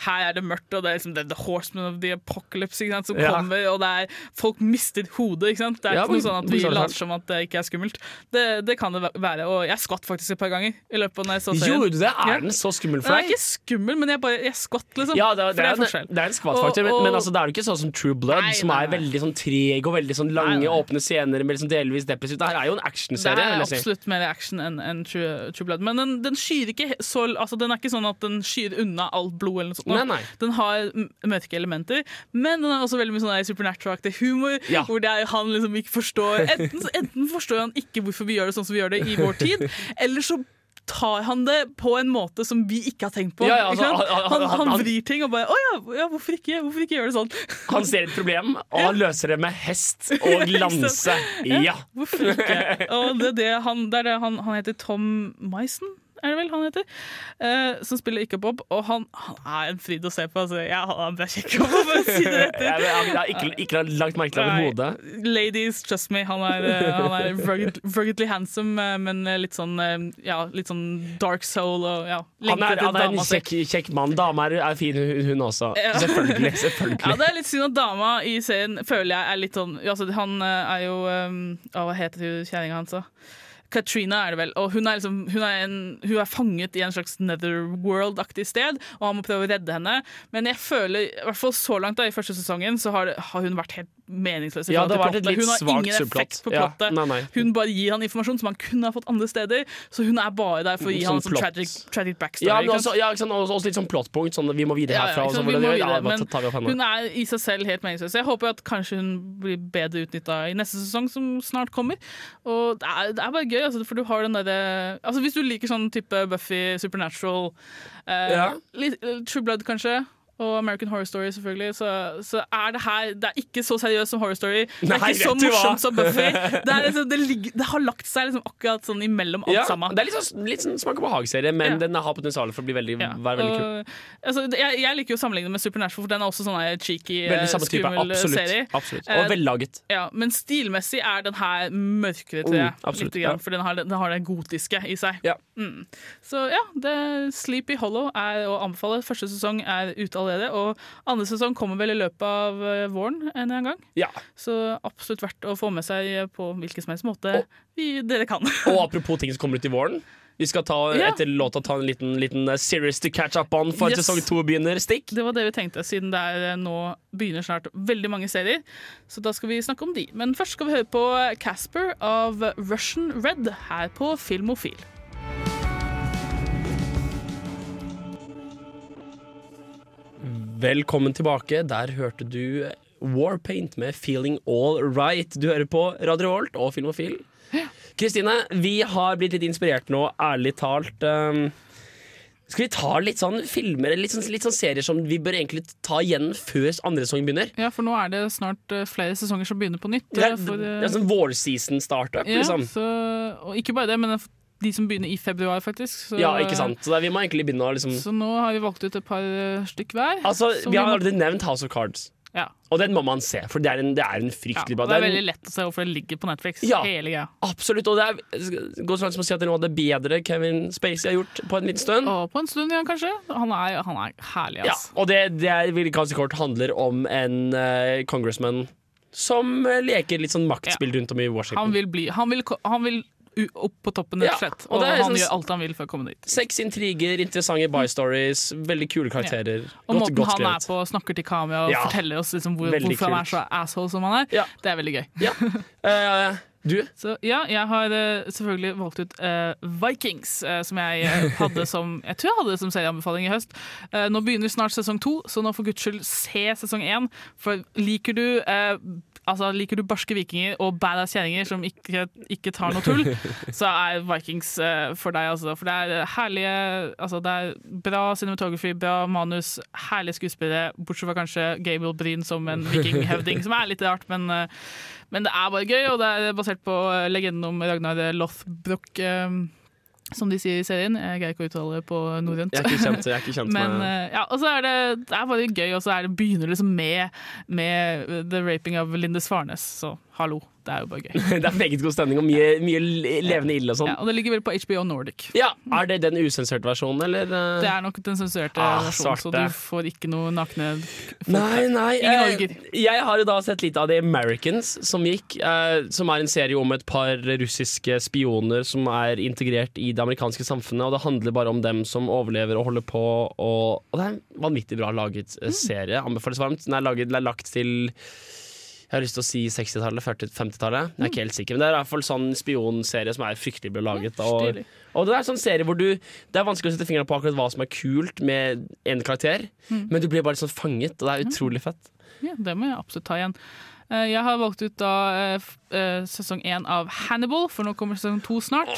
C: Her er det mørkt, og det er liksom the, the horseman of the apocalypse sant, som
D: Ja.
C: kommer, og det er folk mister hodet. Det er
D: Ja,
C: ikke noe sånn at vi later som at det ikke er skummelt. Det, det kan det være, og jeg skvatt faktisk et par ganger i løpet av når jeg så serien.
D: Gjorde du det? Er den så skummel for deg?
C: Den er ikke skummel, men jeg bare jeg skvatt, liksom.
D: Ja, det, er- det, er, en, det er en skvattfaktor, men,
C: Og-
D: men altså, det er jo ikke sånn som True Blood,
C: Nei,
D: som er
C: nei.
D: veldig sånn treg og veldig sånn lange,
C: Nei,
D: åpne scener med liksom delvis depressivt. Det her er jo en
C: Det er absolutt mer action enn en True, True Blood. Men den, den skyr ikke så altså Den er ikke sånn at den skyr unna alt blod. eller noe sånt. Den har mørke elementer, men den er også veldig mye sånn supernatural-aktig humor.
D: Ja.
C: Hvor det er han liksom ikke forstår enten, enten forstår han ikke hvorfor vi gjør det sånn som vi gjør det i vår tid, [LAUGHS] eller så tar han det på en måte som vi ikke har tenkt på.
D: Ja, ja,
C: ikke
D: altså,
C: sant?
D: han-
C: han,
D: han-
C: vrir ting og bare Å ja, hvorfor, ikke, hvorfor ikke gjøre det sånn?
D: Han ser et problem, [LAUGHS] og han løser det med hest [LAUGHS] og lanse. Ja!
C: Hvorfor ikke? Og det er det han, det er det han, han heter Tom Misen, er det vel han heter? Eh, som spiller Ikke Bob, og han, han er en fryd å se på. Altså, har han er kjekk for å si det rett ut.
D: Har ikke, ikke langt merke til det
C: Nei.
D: overhodet.
C: Ladies, trust me. Han er, eh, han er rugged, ruggedly handsome, eh, men litt sånn Ja, litt sånn dark soul og ja.
D: Han er, han er en kjekk, kjekk mann. Dama er, er fin, hun, også.
C: Ja. [LAUGHS]
D: Selvfølgelig.
C: Ja, det er litt synd at dama i serien føler jeg er litt sånn altså, Han er jo um, Hva heter hun kjerringa hans, da? Katrina er det vel, og hun er, liksom, hun, er en, hun er fanget i en slags netherworld-aktig sted, og han må prøve å redde henne. Men jeg føler, i hvert fall så langt da, i første sesongen, så har, har hun vært helt meningsløs. i
D: Ja, det et litt
C: Hun har ingen effekt på
D: Ja,
C: plottet.
D: nei, nei.
C: Hun bare gir han informasjon som han kunne ha fått andre steder, så hun er bare der for å gi han en
D: Sånn
C: tragic, tragic backstory.
D: Ja, men også, ja, ikke sant? Også, litt sånn plottpunkt. Sånn, vi må videre
C: Ja, ja,
D: herfra. hvor
C: vi må videre, men hun er i seg selv helt meningsløs. Jeg håper at kanskje hun blir bedre utnytta i neste sesong, som snart kommer. Og det er, det er bare gøy, altså, for du har den derre altså, Hvis du liker sånn type Buffy, Supernatural, eh,
D: Ja.
C: litt, eh, True Blood kanskje. Og American Horror Story, selvfølgelig. Så, så er det her Det er ikke så seriøst som Horror Story. Det er
D: Nei,
C: ikke så morsomt som Buffy. [LAUGHS] Det, liksom, det, ligger, det har lagt seg liksom akkurat sånn imellom alt
D: Ja,
C: sammen.
D: det er litt sånn, litt sånn smak og behag-serie, men
C: Ja.
D: den har potensial for å bli veldig,
C: Ja,
D: være veldig kul.
C: og, altså, jeg, jeg liker jo å sammenligne med Supernatural, for den er også sånn cheeky, skummel serie.
D: absolutt.
C: Eh,
D: Og vellaget.
C: Ja, men stilmessig er den her mørkere, tror jeg.
D: Mm,
C: Litt grann, For den har, den har det gotiske i seg.
D: Ja.
C: Mm. Så ja, det, Sleepy Hollow er å anbefale. Første sesong er ute allerede, og andre sesong kommer vel i løpet av eh, våren en eller annen gang.
D: Ja.
C: Så absolutt verdt å få med seg på hvilken som helst måte vi, dere kan. [LAUGHS]
D: Og apropos ting som kommer ut i våren. Vi skal ta,
C: Ja.
D: etter låta ta en liten, liten eh, series to catch up on for
C: Yes.
D: sesong to begynner. Stikk.
C: Det var det vi tenkte, siden det er eh, nå begynner snart veldig mange serier. Så da skal vi snakke om de. Men først skal vi høre på Casper av Russian Red her på Filmofil.
D: Velkommen tilbake. Der hørte du Warpaint med 'Feeling All Right'. Du hører på Radio Holt og Filmofil. Kristine, vi har blitt litt inspirert nå, ærlig talt. Um, skal vi ta litt sånn filmer eller litt sånn, litt sånn serier som vi bør egentlig ta igjen før andre sesong begynner?
C: Ja, for nå er det snart eh, flere sesonger som begynner på nytt.
D: Det er,
C: eh, for, eh,
D: det er sånn vårseason-startup,
C: ja,
D: liksom.
C: så, og ikke bare det, men de som begynner i februar, faktisk. Så,
D: Ja, ikke sant. Så vi må egentlig begynne å liksom
C: Så nå har vi valgt ut et par eh, stykk hver.
D: Altså, Vi har allerede nevnt House of Cards.
C: Ja.
D: Og den må man se, for det er en, det er en fryktelig bra
C: det er veldig lett å se hvorfor det ligger på Netflix.
D: Ja.
C: Hele greia.
D: Absolutt. Og det er, går så langt som å si at det er noe av det bedre Kevin Spacey har gjort på en liten stund.
C: Og på en stund, ja, kanskje. Han er, han er herlig,
D: Ja, og det, det er, kanskje kort handler om en uh, congressman som eh, leker litt sånn maktspill rundt om i Washington.
C: Han vil bli Han vil, han vil opp på toppen, rett og
D: Ja,
C: slett.
D: og
C: han
D: sånn-
C: gjør alt han vil for å komme dit.
D: Seks intriger, interessante by-stories, veldig kule karakterer.
C: Og
D: Godt,
C: måten
D: godt
C: han er på, snakker til kamera og
D: Ja.
C: forteller oss liksom hvor,
D: hvorfor
C: hvorfor han er så asshole som han er, det er veldig gøy. [LAUGHS]
D: Eh, du?
C: Så ja, jeg har eh, selvfølgelig valgt ut uh, Vikings, uh, som jeg hadde [LAUGHS] som Jeg tror jeg hadde det som serieanbefaling i høst. Nå begynner snart sesong to, så nå for guds skyld se sesong én. For liker du Altså, Liker du barske vikinger og badass kjerringer som ikke, ikke tar noe tull, [LAUGHS] så er Vikings for deg. Altså. For det er herlige altså, Det er bra cinematography, bra manus, herlige skuespillere, bortsett fra kanskje Gabriel Breen som en [LAUGHS] vikinghøvding, som er litt rart, men, men det er bare gøy, og det er basert på eh, legenden om Ragnar Lothbrok. eh, som de sier i serien. Jeg greier ikke å uttale det på norrønt.
D: Jeg er ikke kjent, jeg er ikke kjent [LAUGHS]
C: Men
D: med
C: eh, ja, og så er det, det er bare gøy, og så er det, begynner det liksom med, med the raping av Linde Svarnes. Så hallo, det er jo bare gøy. [LAUGHS]
D: Det er meget god stemning og mye, mye levende ild og sånn.
C: Ja, og det ligger vel på HBO Nordic.
D: Ja, Er det den usensurerte versjonen, eller? eh?
C: Det er nok den sensurerte
D: Ah,
C: versjonen, så du får ikke noe nakne folk.
D: Nei, nei. Eh. Jeg har jo da sett litt av The Americans som gikk, eh, som er en serie om et par russiske spioner som er integrert i det amerikanske samfunnet, og det handler bare om dem som overlever og holder på, og, og det er en vanvittig bra laget
C: Mm.
D: eh, serie. Anbefales varmt. Den er, laget, den er lagt til jeg har lyst til å si 60-tallet, 40 50-tallet. Jeg er ikke helt sikker, men det er i hvert fall sånn spionserie som er fryktelig bra laget. Og, og det er sånn serie hvor du Det er vanskelig å sette fingeren på akkurat hva som er kult med en karakter,
C: Mm.
D: men du blir bare sånn fanget, og det er utrolig fett.
C: Ja, det må jeg absolutt ta igjen. Eh, Jeg har valgt ut da eh, eh, sesong én av Hannibal, for nå kommer sesong to snart.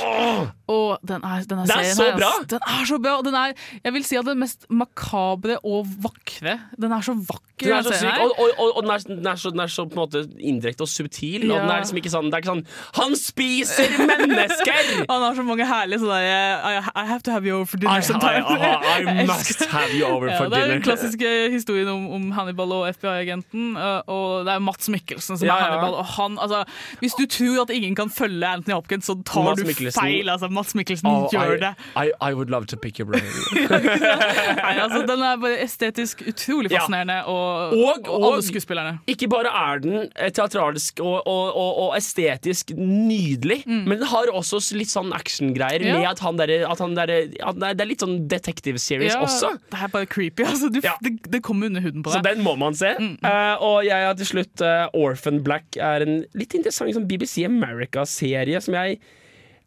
C: Og den er, den er
D: er
C: serien
D: så
C: her,
D: bra!
C: Den er så bra! og Den er, jeg vil si at den mest makabre og vakre. Den er så vakker.
D: Den er så
C: den
D: syk, og, og, og, og den, er, den, er så, den er så på en måte indirekte og subtil. Og den er liksom ikke sånn, det er ikke sånn Han spiser [LAUGHS] mennesker!
C: Han har så mange herlige sånne I, I have to have you over for dinner
D: I- I-
C: sometime.
D: I- I [LAUGHS] must have you over
C: ja,
D: dinner.
C: Det er den klassiske historien om, om Hannibal og FBI-agenten. Og det er Mats Mikkelsen som
D: Ja,
C: er
D: ja.
C: Hannibal. Og han, altså, hvis du tror at ingen kan følge Anthony Hopkins, så tar
D: Mads
C: du
D: Mikkelsen.
C: feil. Altså, Mats Mikkelsen
D: Oh,
C: gjør
D: I,
C: det.
D: I, I would love to pick your brain. [LAUGHS]
C: Nei, altså, den er bare estetisk utrolig fascinerende, og,
D: Og-
C: og alle skuespillerne.
D: Ikke bare er den eh, teatralsk og, og, estetisk nydelig, men den har også litt sånn actiongreier
C: Mm. Ja.
D: med at han derre der, der, det er- litt sånn detective series
C: Ja,
D: også.
C: Det er bare creepy. Altså, du, det, det kommer under huden på deg.
D: Så den må man se.
C: Mm,
D: Uh, og jeg har til slutt eh, Orphan Black er en litt interessant sånn BBC America-serie som jeg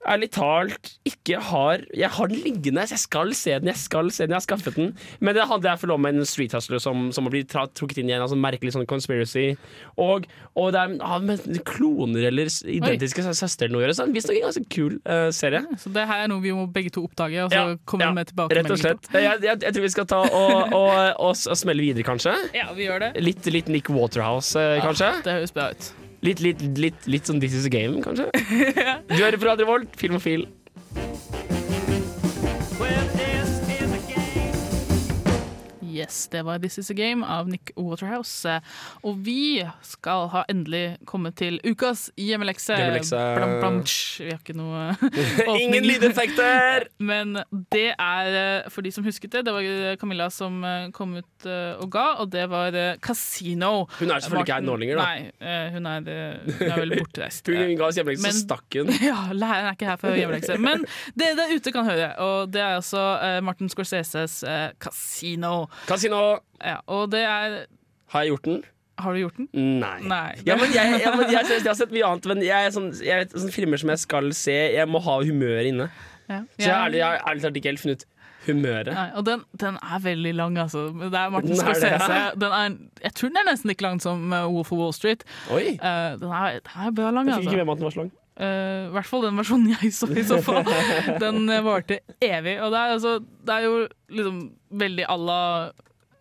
D: ærlig talt ikke har Jeg har den liggende, så jeg skal se den. Jeg skal se den, jeg har skaffet den. Men det handler iallfall om en street hustler som, som blitt trukket inn i en altså, merkelig sånn conspiracy. Og, og det er ah, med kloner eller identiske sø- søstre noe å gjøre. Så visstnok en ganske kul uh, serie.
C: Så det her er noe vi må begge to oppdage, og så
D: Ja,
C: kommer
D: ja,
C: vi med tilbake.
D: Rett og slett. Jeg, jeg, jeg tror vi skal ta og, og, og, og smelle videre, kanskje.
C: Ja, vi gjør det.
D: Litt, litt Nick Waterhouse, eh, kanskje.
C: Det høres bra ut.
D: Litt, litt, litt, litt sånn This is a game, kanskje. [LAUGHS] Du hører på Radio Volt, Filmofil.
C: Yes, det var This Is A Game av Nick Waterhouse. Eh, Og vi skal ha endelig kommet til ukas hjemmelekse.
D: Hjemmelekse.
C: Blam, blam. Vi har ikke noe. [LAUGHS] [LAUGHS]
D: Ingen lydeffekter! [LAUGHS]
C: Men det er, eh, for de som husket det, det var eh, Camilla som kom ut og ga, og det var Casino.
D: Hun er selvfølgelig ikke her nå lenger, da.
C: Nei, hun er, hun er vel bortreist.
D: Hun ga oss hjemmelekse, så stakk hun.
C: Ja, læreren er ikke her for hjemmelekse. Men det der ute kan høre, og det er altså Martin Scorseses Casino.
D: Casino.
C: Ja, og det er
D: Har jeg gjort den?
C: Har du gjort den?
D: Nei.
C: Nei.
D: Ja, men jeg, jeg, [LAUGHS] jeg, jeg har sett mye annet, men jeg sånn, sånne filmer som jeg skal se, jeg må ha humøret inne.
C: Ja.
D: Så jeg har ærlig, ærlig talt ikke helt funnet humøret.
C: Nei, og den, den er veldig lang, altså. Det er Martin Scorsese. Den er, jeg tror den er nesten like lang som uh, Wolf of Wall Street.
D: Oi.
C: Uh, den, er, den er bra lang,
D: Jeg fikk
C: altså.
D: ikke med meg at den var så lang.
C: Eh, I hvert fall den versjonen jeg så, i så fall. [LAUGHS] Den eh, varte evig. Og det er, altså, det er jo liksom veldig à la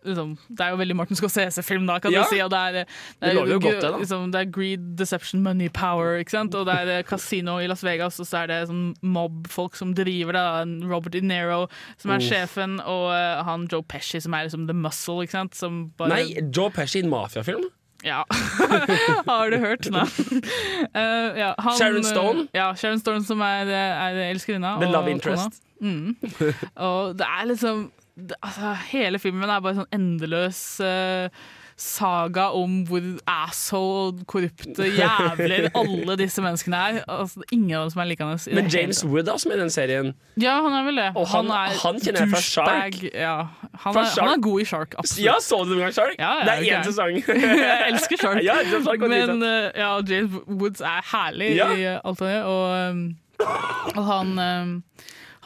C: Liksom, det er jo veldig Martin Scorsese-film, da, kan
D: Ja.
C: du si. Og det er, det er, det
D: godt, det.
C: Liksom, det er greed, deception, money, power. Ikke sant? Og det er casino kasino i Las Vegas, og så er det sånn mob-folk som driver det. Robert De Niro som er
D: Uff.
C: sjefen, og uh, han Joe Pesci som er liksom the muscle. Ikke sant? Som bare,
D: Nei, Joe Pesci i en mafiafilm?
C: Ja. [LAUGHS] Har du hørt? Nei. Uh, ja, han-
D: Sharon Stone?
C: Ja, Sharon Stone som er, er elskerinna.
D: The love interest.
C: Mm. Og det er liksom det, altså, Hele filmen er bare sånn endeløs uh, saga om hvor asshole, korrupte jævler [LAUGHS] alle disse menneskene er. Altså, ingen av dem som er likende.
D: Men
C: hele
D: James. Wood er også med i den serien
C: Ja, han er vel det.
D: Og han- han kjenner jeg fra Shark.
C: Ja. Han,
D: Fra
C: er,
D: Shark?
C: han er god i Shark, absolutt.
D: Ja, så du noen gang Shark?
C: Ja, ja,
D: det er
C: er
D: én sesong. [LAUGHS]
C: jeg elsker Shark.
D: Ja, Shark
C: Men eh, ja, James Woods er herlig i alt han gjør. Og, um, og han um,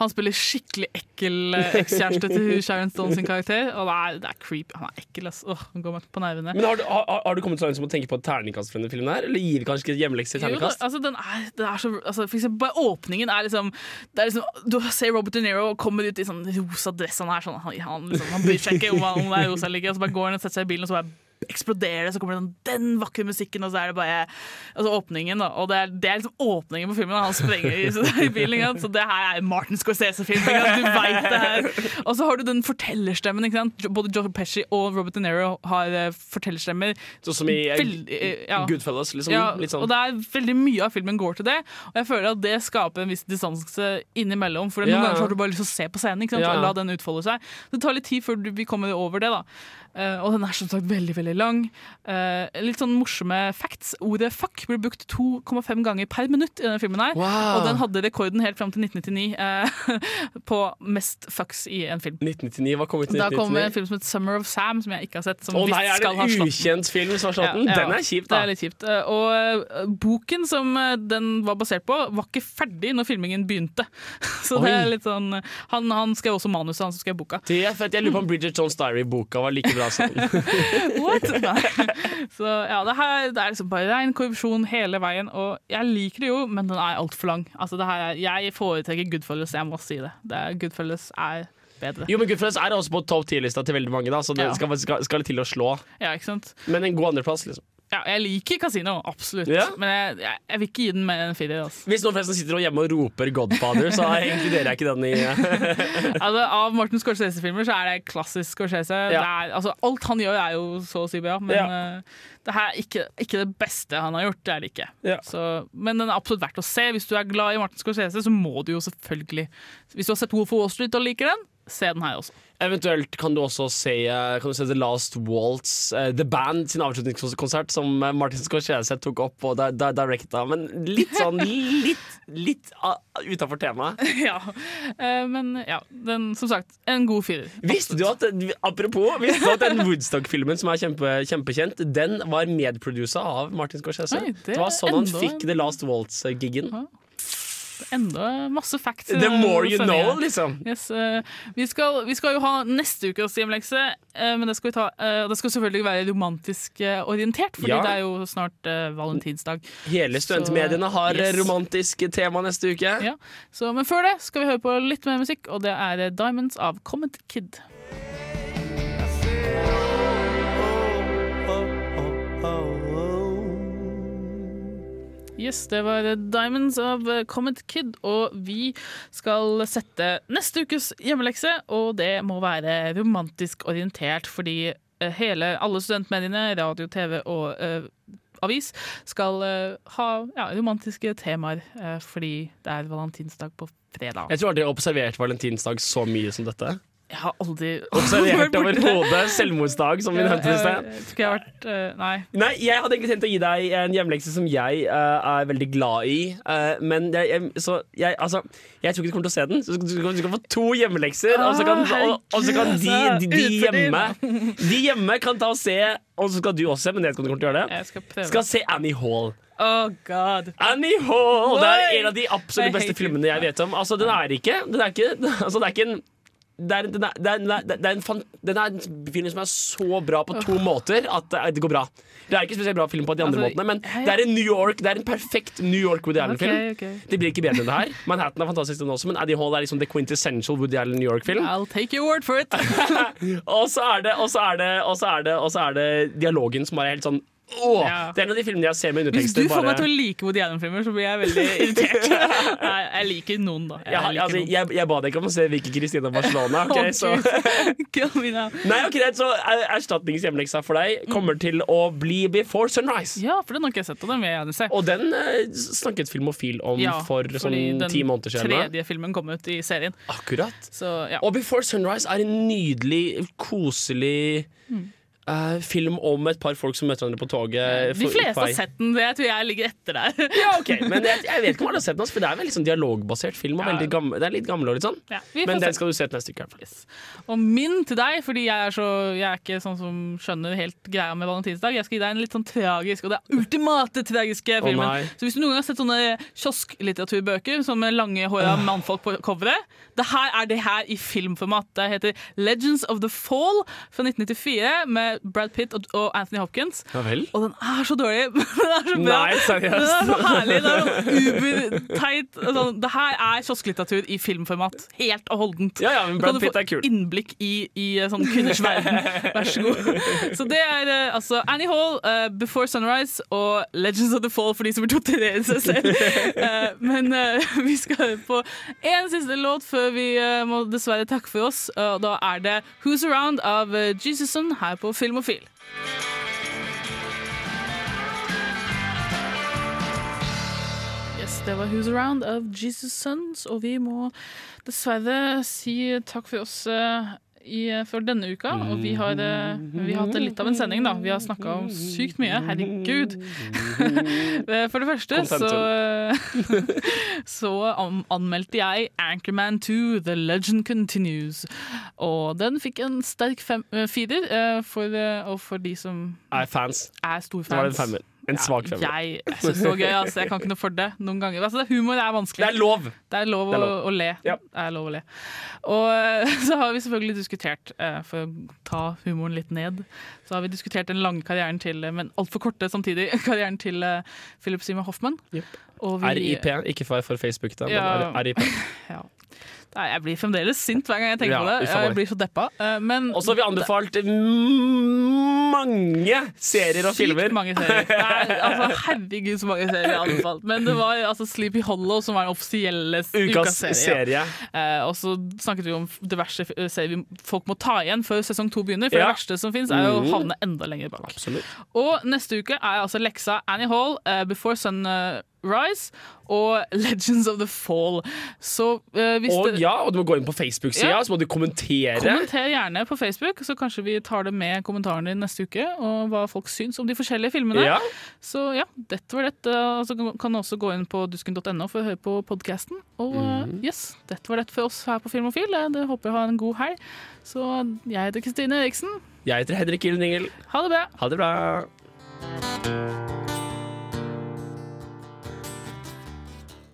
C: han spiller skikkelig ekkel eh, ekskjæreste til Sharon Stone sin karakter. Og det er, det er creepy. Han er ekkel, ass. Åh, han går meg på nervene.
D: Men har du, har, har du kommet så langt som å tenke på et terningkast for denne filmen her? Eller gir vi kanskje ikke hjemmelekse
C: i terningkast?
D: terningkast?
C: altså, den er, den er så, altså, for eksempel, bare åpningen er liksom, det er liksom Du ser Robert De Niro komme ut i sånn rosa dress. Han er sånn, han, han, liksom, han bryr seg ikke om, han- om det er rosa eller ikke. Og så bare går han og setter seg i bilen, og så bare eksploderer det. Så kommer det sånn, den vakre musikken, og så er det bare altså, åpningen. da Og det er, det er liksom åpningen på filmen. Han sprenger i, [LAUGHS] i bilen. Så det her er Martin Scorsese-film. Du veit det her Og så har du den fortellerstemmen. Ikke sant? Både Joe Pesci og Robert De Niro har eh, fortellerstemmer.
D: Sånn som i eh,
C: Veldig, eh, ja.
D: Goodfellas, liksom?
C: Ja,
D: sånn.
C: og det er veldig mye av filmen går til det. Og jeg føler at det skaper en viss distanse innimellom. For noen
D: Ja.
C: ganger har du bare lyst til å se på scenen ikke sant?
D: Ja,
C: la den utfolde seg. Det tar litt tid før vi kommer over det. da Eh, og den er som sagt veldig veldig lang. Uh, litt sånn morsomme facts. Ordet 'fuck' blir brukt 2,5 ganger per minutt i denne filmen. her
D: Wow.
C: Og den hadde rekorden helt fram til 1999 uh, [LAUGHS] på mest fucks i en film.
D: 1999, Hva kom ut i
C: Da kom en film som het 'Summer of Sam', som jeg ikke har sett. Som
D: Å nei, er det en ukjent film som har slått den?
C: Ja, ja.
D: Den er kjip,
C: Det er litt kjipt. Eh, Og eh, boken som eh, den var basert på, var ikke ferdig når filmingen begynte. [LAUGHS] Så det er litt sånn Han, han skrev også manuset, han som skrev boka.
D: Det er fett. Jeg lurer på om [LAUGHS] Bridget Jones Diary-boka var like bra [LAUGHS]
C: What? Nei. Så ja, det her det er liksom bare rein korrupsjon hele veien, og jeg liker det jo, men den er altfor lang. Altså, det her er, jeg foretrekker Goodfellas, jeg må si det. det er, Goodfellas er bedre.
D: Jo, men Goodfellas er også på topp 10-lista til veldig mange, da, så det
C: Ja.
D: skal, skal, skal det til å slå.
C: Ja, ikke sant?
D: Men en god andreplass, liksom.
C: Ja, jeg liker Casino, absolutt,
D: Ja?
C: men jeg, jeg, jeg vil ikke gi den mer enn en firer. Altså.
D: Hvis noen forresten sitter hjemme og roper 'Godfather', så inkluderer jeg ikke den i [LAUGHS]
C: altså, av Martin Scorsese-filmer så er det klassisk Scorsese. Det er, altså, alt han gjør er jo så å si bra, men eh, det her er ikke, ikke det beste han har gjort. Det er det ikke. Så, men den er absolutt verdt å se. Hvis du er glad i Martin Scorsese, så må du jo selvfølgelig Hvis du har sett Wolf of Wall Street og liker den, se den her også.
D: Eventuelt kan du også se, eh, kan du se The Last Waltz, uh, The Band sin avslutningskonsert, som eh, Martin Scorsese tok opp og di- di- directa, men litt sånn [LAUGHS] litt, litt uh, utafor temaet. [LAUGHS]
C: ja. Uh, men ja, den, som sagt, en god firer.
D: Visste du at Apropos, visste du at den Woodstock-filmen som er kjempe, kjempekjent, den var medprodusa av Martin Scorsese?
C: Oi, det
D: det, var sånn han fikk The Last Waltz-giggen.
C: Enda masse facts.
D: The more you know, liksom.
C: Yes, uh, vi, skal, vi skal jo ha neste ukes hjemlekse, uh, men det skal, vi ta, uh, det skal selvfølgelig være romantisk eh, orientert, fordi
D: Ja.
C: det er jo snart eh, valentinsdag.
D: Hele studentmediene har
C: yes.
D: romantisk tema neste uke.
C: Ja. Så, men før det skal vi høre på litt mer musikk, og det er eh, Diamonds av Comet Kid. Yes, det var Diamonds av Comet Kid, og vi skal sette neste ukes hjemmelekse, og det må være romantisk orientert, fordi eh, hele, alle studentmediene, radio, TV og uh, avis, skal uh, ha ja, romantiske temaer, uh, fordi det er valentinsdag på fredag.
D: Jeg tror aldri jeg har observert valentinsdag så mye som dette.
C: Jeg har aldri
D: Observert [LAUGHS] overhodet selvmordsdag, som vi nevnte i sted.
C: Skulle jeg vært eh, Nei.
D: Nei, jeg hadde egentlig tenkt å gi deg en hjemmelekse som jeg uh, er veldig glad i. Uh, men jeg, jeg, så jeg, altså, jeg tror ikke du kommer til å se den. Så du, skal, du kan få to hjemmelekser, og så kan, og, og så kan de, de, de, hjemme [LAUGHS] De hjemme kan ta og se, og så skal du også se, men jeg vet ikke om du kommer til å gjøre det.
C: Jeg skal prøve.
D: Skal se Annie Hall.
C: Oh god.
D: Annie Hall! Det er en av de absolutt beste filmene jeg vet om. Altså, den er ikke Den er ikke, [LAUGHS] altså, det er ikke en det er, den er, er, den er, er en, fan, den er en film som er så bra på to måter at det, det går bra. Det er ikke spesielt bra film på de andre
C: Altså,
D: måtene, men det er en New York Det er en perfekt New York Woody Allen-film.
C: Okay, okay.
D: Det blir ikke bedre enn det her. Manhattan er fantastisk, den også, men Eddie Hall er liksom the quintessential Woody Allen New York-film.
C: I'll take your word for it. [LAUGHS]
D: Og så det, og så er det, og så er det, og så er det dialogen som bare er helt sånn Åh,
C: Ja.
D: Det er en av de filmene jeg ser med undertekster.
C: Hvis du får meg
D: bare-
C: til å like Woody Allen-filmer, så blir jeg veldig irritert. [LAUGHS] Nei, jeg liker noen, da. Jeg
D: jeg,
C: liker
D: altså,
C: noen.
D: jeg, jeg ba deg ikke om å se Vicky Kristina Barcelona.
C: Okay,
D: så. [LAUGHS] Nei, ok, greit, så er- erstatningshjemleksa for deg kommer til å bli Before Sunrise.
C: Ja, for den har ikke jeg sett, og den vil jeg gjerne se.
D: Og den eh, snakket Filmofil om
C: Ja,
D: for sånn ti måneder siden. Den
C: tredje filmen kom ut i serien.
D: Akkurat.
C: Så ja.
D: Og Before Sunrise er en nydelig, koselig
C: Mm.
D: Eh, film om et par folk som møter hverandre på toget.
C: De fleste har sett den, jeg tror jeg ligger etter der. [LAUGHS]
D: Ja, ok, Men jeg, jeg vet ikke om alle har sett den, altså, for det er veldig sånn dialogbasert film. Og ja. gamle, det er litt gammel og litt sånn.
C: Ja,
D: men den skal du se til neste uke. Yes.
C: Og min til deg, fordi jeg er, så, jeg er ikke sånn som skjønner helt greia med valentinsdag, jeg skal gi deg en litt sånn tragisk, og det er ultimate tragiske filmen.
D: Oh,
C: så hvis du noen gang har sett sånne kiosklitteraturbøker som med lange håra mannfolk på coveret, det her er det her i filmformat. Det heter Legends of the Fall fra 1994 med Brad Pitt og, og Anthony Hopkins.
D: Ja vel?
C: Og den er så dårlig, men [LAUGHS] den er så bra.
D: Nei, seriøst?
C: Den er så herlig. Det er sånn uber-teit. Sånn, det her er kiosklitteratur i filmformat. Helt og holdent.
D: Ja, ja, men Brad Pitt er kul.
C: innblikk i, i eh, sånn kvinners verden. Vær så god. [LAUGHS] Så det er eh, altså Annie Hall, uh, Before Sunrise og Legends of the Fall for de som vil torturere seg selv. Uh, [LAUGHS] men uh, vi skal høre på en siste låt før vi må dessverre takke for oss. og da er det Who's Around av Jesuson her på Filmofil. Yes, det var Who's Around of Jesus Sons, og vi må dessverre si takk for oss eh, i, for denne uka. Og vi har, eh, vi har hatt litt av en sending, da. Vi har snakka om sykt mye. Herregud. [LAUGHS] Eh, For det første så, [LAUGHS] så anmeldte jeg Anchorman 2 The Legend Continues. Og den fikk en sterk fem, eh, firer, eh, for, eh, og for de som
D: Er fans.
C: er store
D: Da var det en femmer. En svak femmer.
C: Jeg, jeg syns det var gøy. Altså. Jeg kan ikke noe for det noen ganger. Altså, humor er vanskelig.
D: Det er lov!
C: Det er lov,
D: Det er
C: Å,
D: lov.
C: å le.
D: Ja.
C: Det er lov å le. Og eh, [LAUGHS] så har vi selvfølgelig diskutert, eh, for å ta humoren litt ned, så har vi diskutert den lange karrieren til, eh, men altfor korte samtidig, [LAUGHS] karrieren til Philip Simon Hoffman. Yep.
D: RIP, ikke for, for Facebook, da,
C: Ja.
D: men RIP. [LAUGHS]
C: Ja. Nei, Jeg blir fremdeles sint hver gang jeg tenker
D: Ja,
C: på det. Jeg blir så deppa. eh, Men
D: Og så har vi anbefalt mm, mange serier og
C: Sykt
D: filmer.
C: mange serier. [LAUGHS] Er, altså, herregud, så mange serier jeg har anbefalt. Men det var altså Sleepy Hollow som var den offisielle
D: Ukas
C: ukas serie.
D: serie.
C: Eh, og så snakket vi om diverse f- serier folk må ta igjen før sesong to begynner. For
D: Ja.
C: det verste som fins, er å
D: Mhm.
C: havne enda lenger bak.
D: Absolutt.
C: Og neste uke er altså leksa Annie Hall, Before Before Sunrise og [LAUGHS] Legends of the Fall. Så eh,
D: Og
C: det
D: ja, og du må gå inn på Facebook-sida,
C: Ja.
D: så må du kommentere.
C: Kommenter gjerne på Facebook, så kanskje vi tar det med kommentaren din neste uke. Og hva folk syns om de forskjellige filmene.
D: Ja.
C: Så ja, dette var dette. Og så kan du også gå inn på dusken.no for å høre på podkasten. Og
D: Mhm.
C: yes, dette var dette for oss her på Filmofil. Det håper jeg har en god helg. Så jeg heter Kristine Eriksen.
D: Jeg heter Henrik Ilden Ingel.
C: Ha det bra.
D: Ha det bra.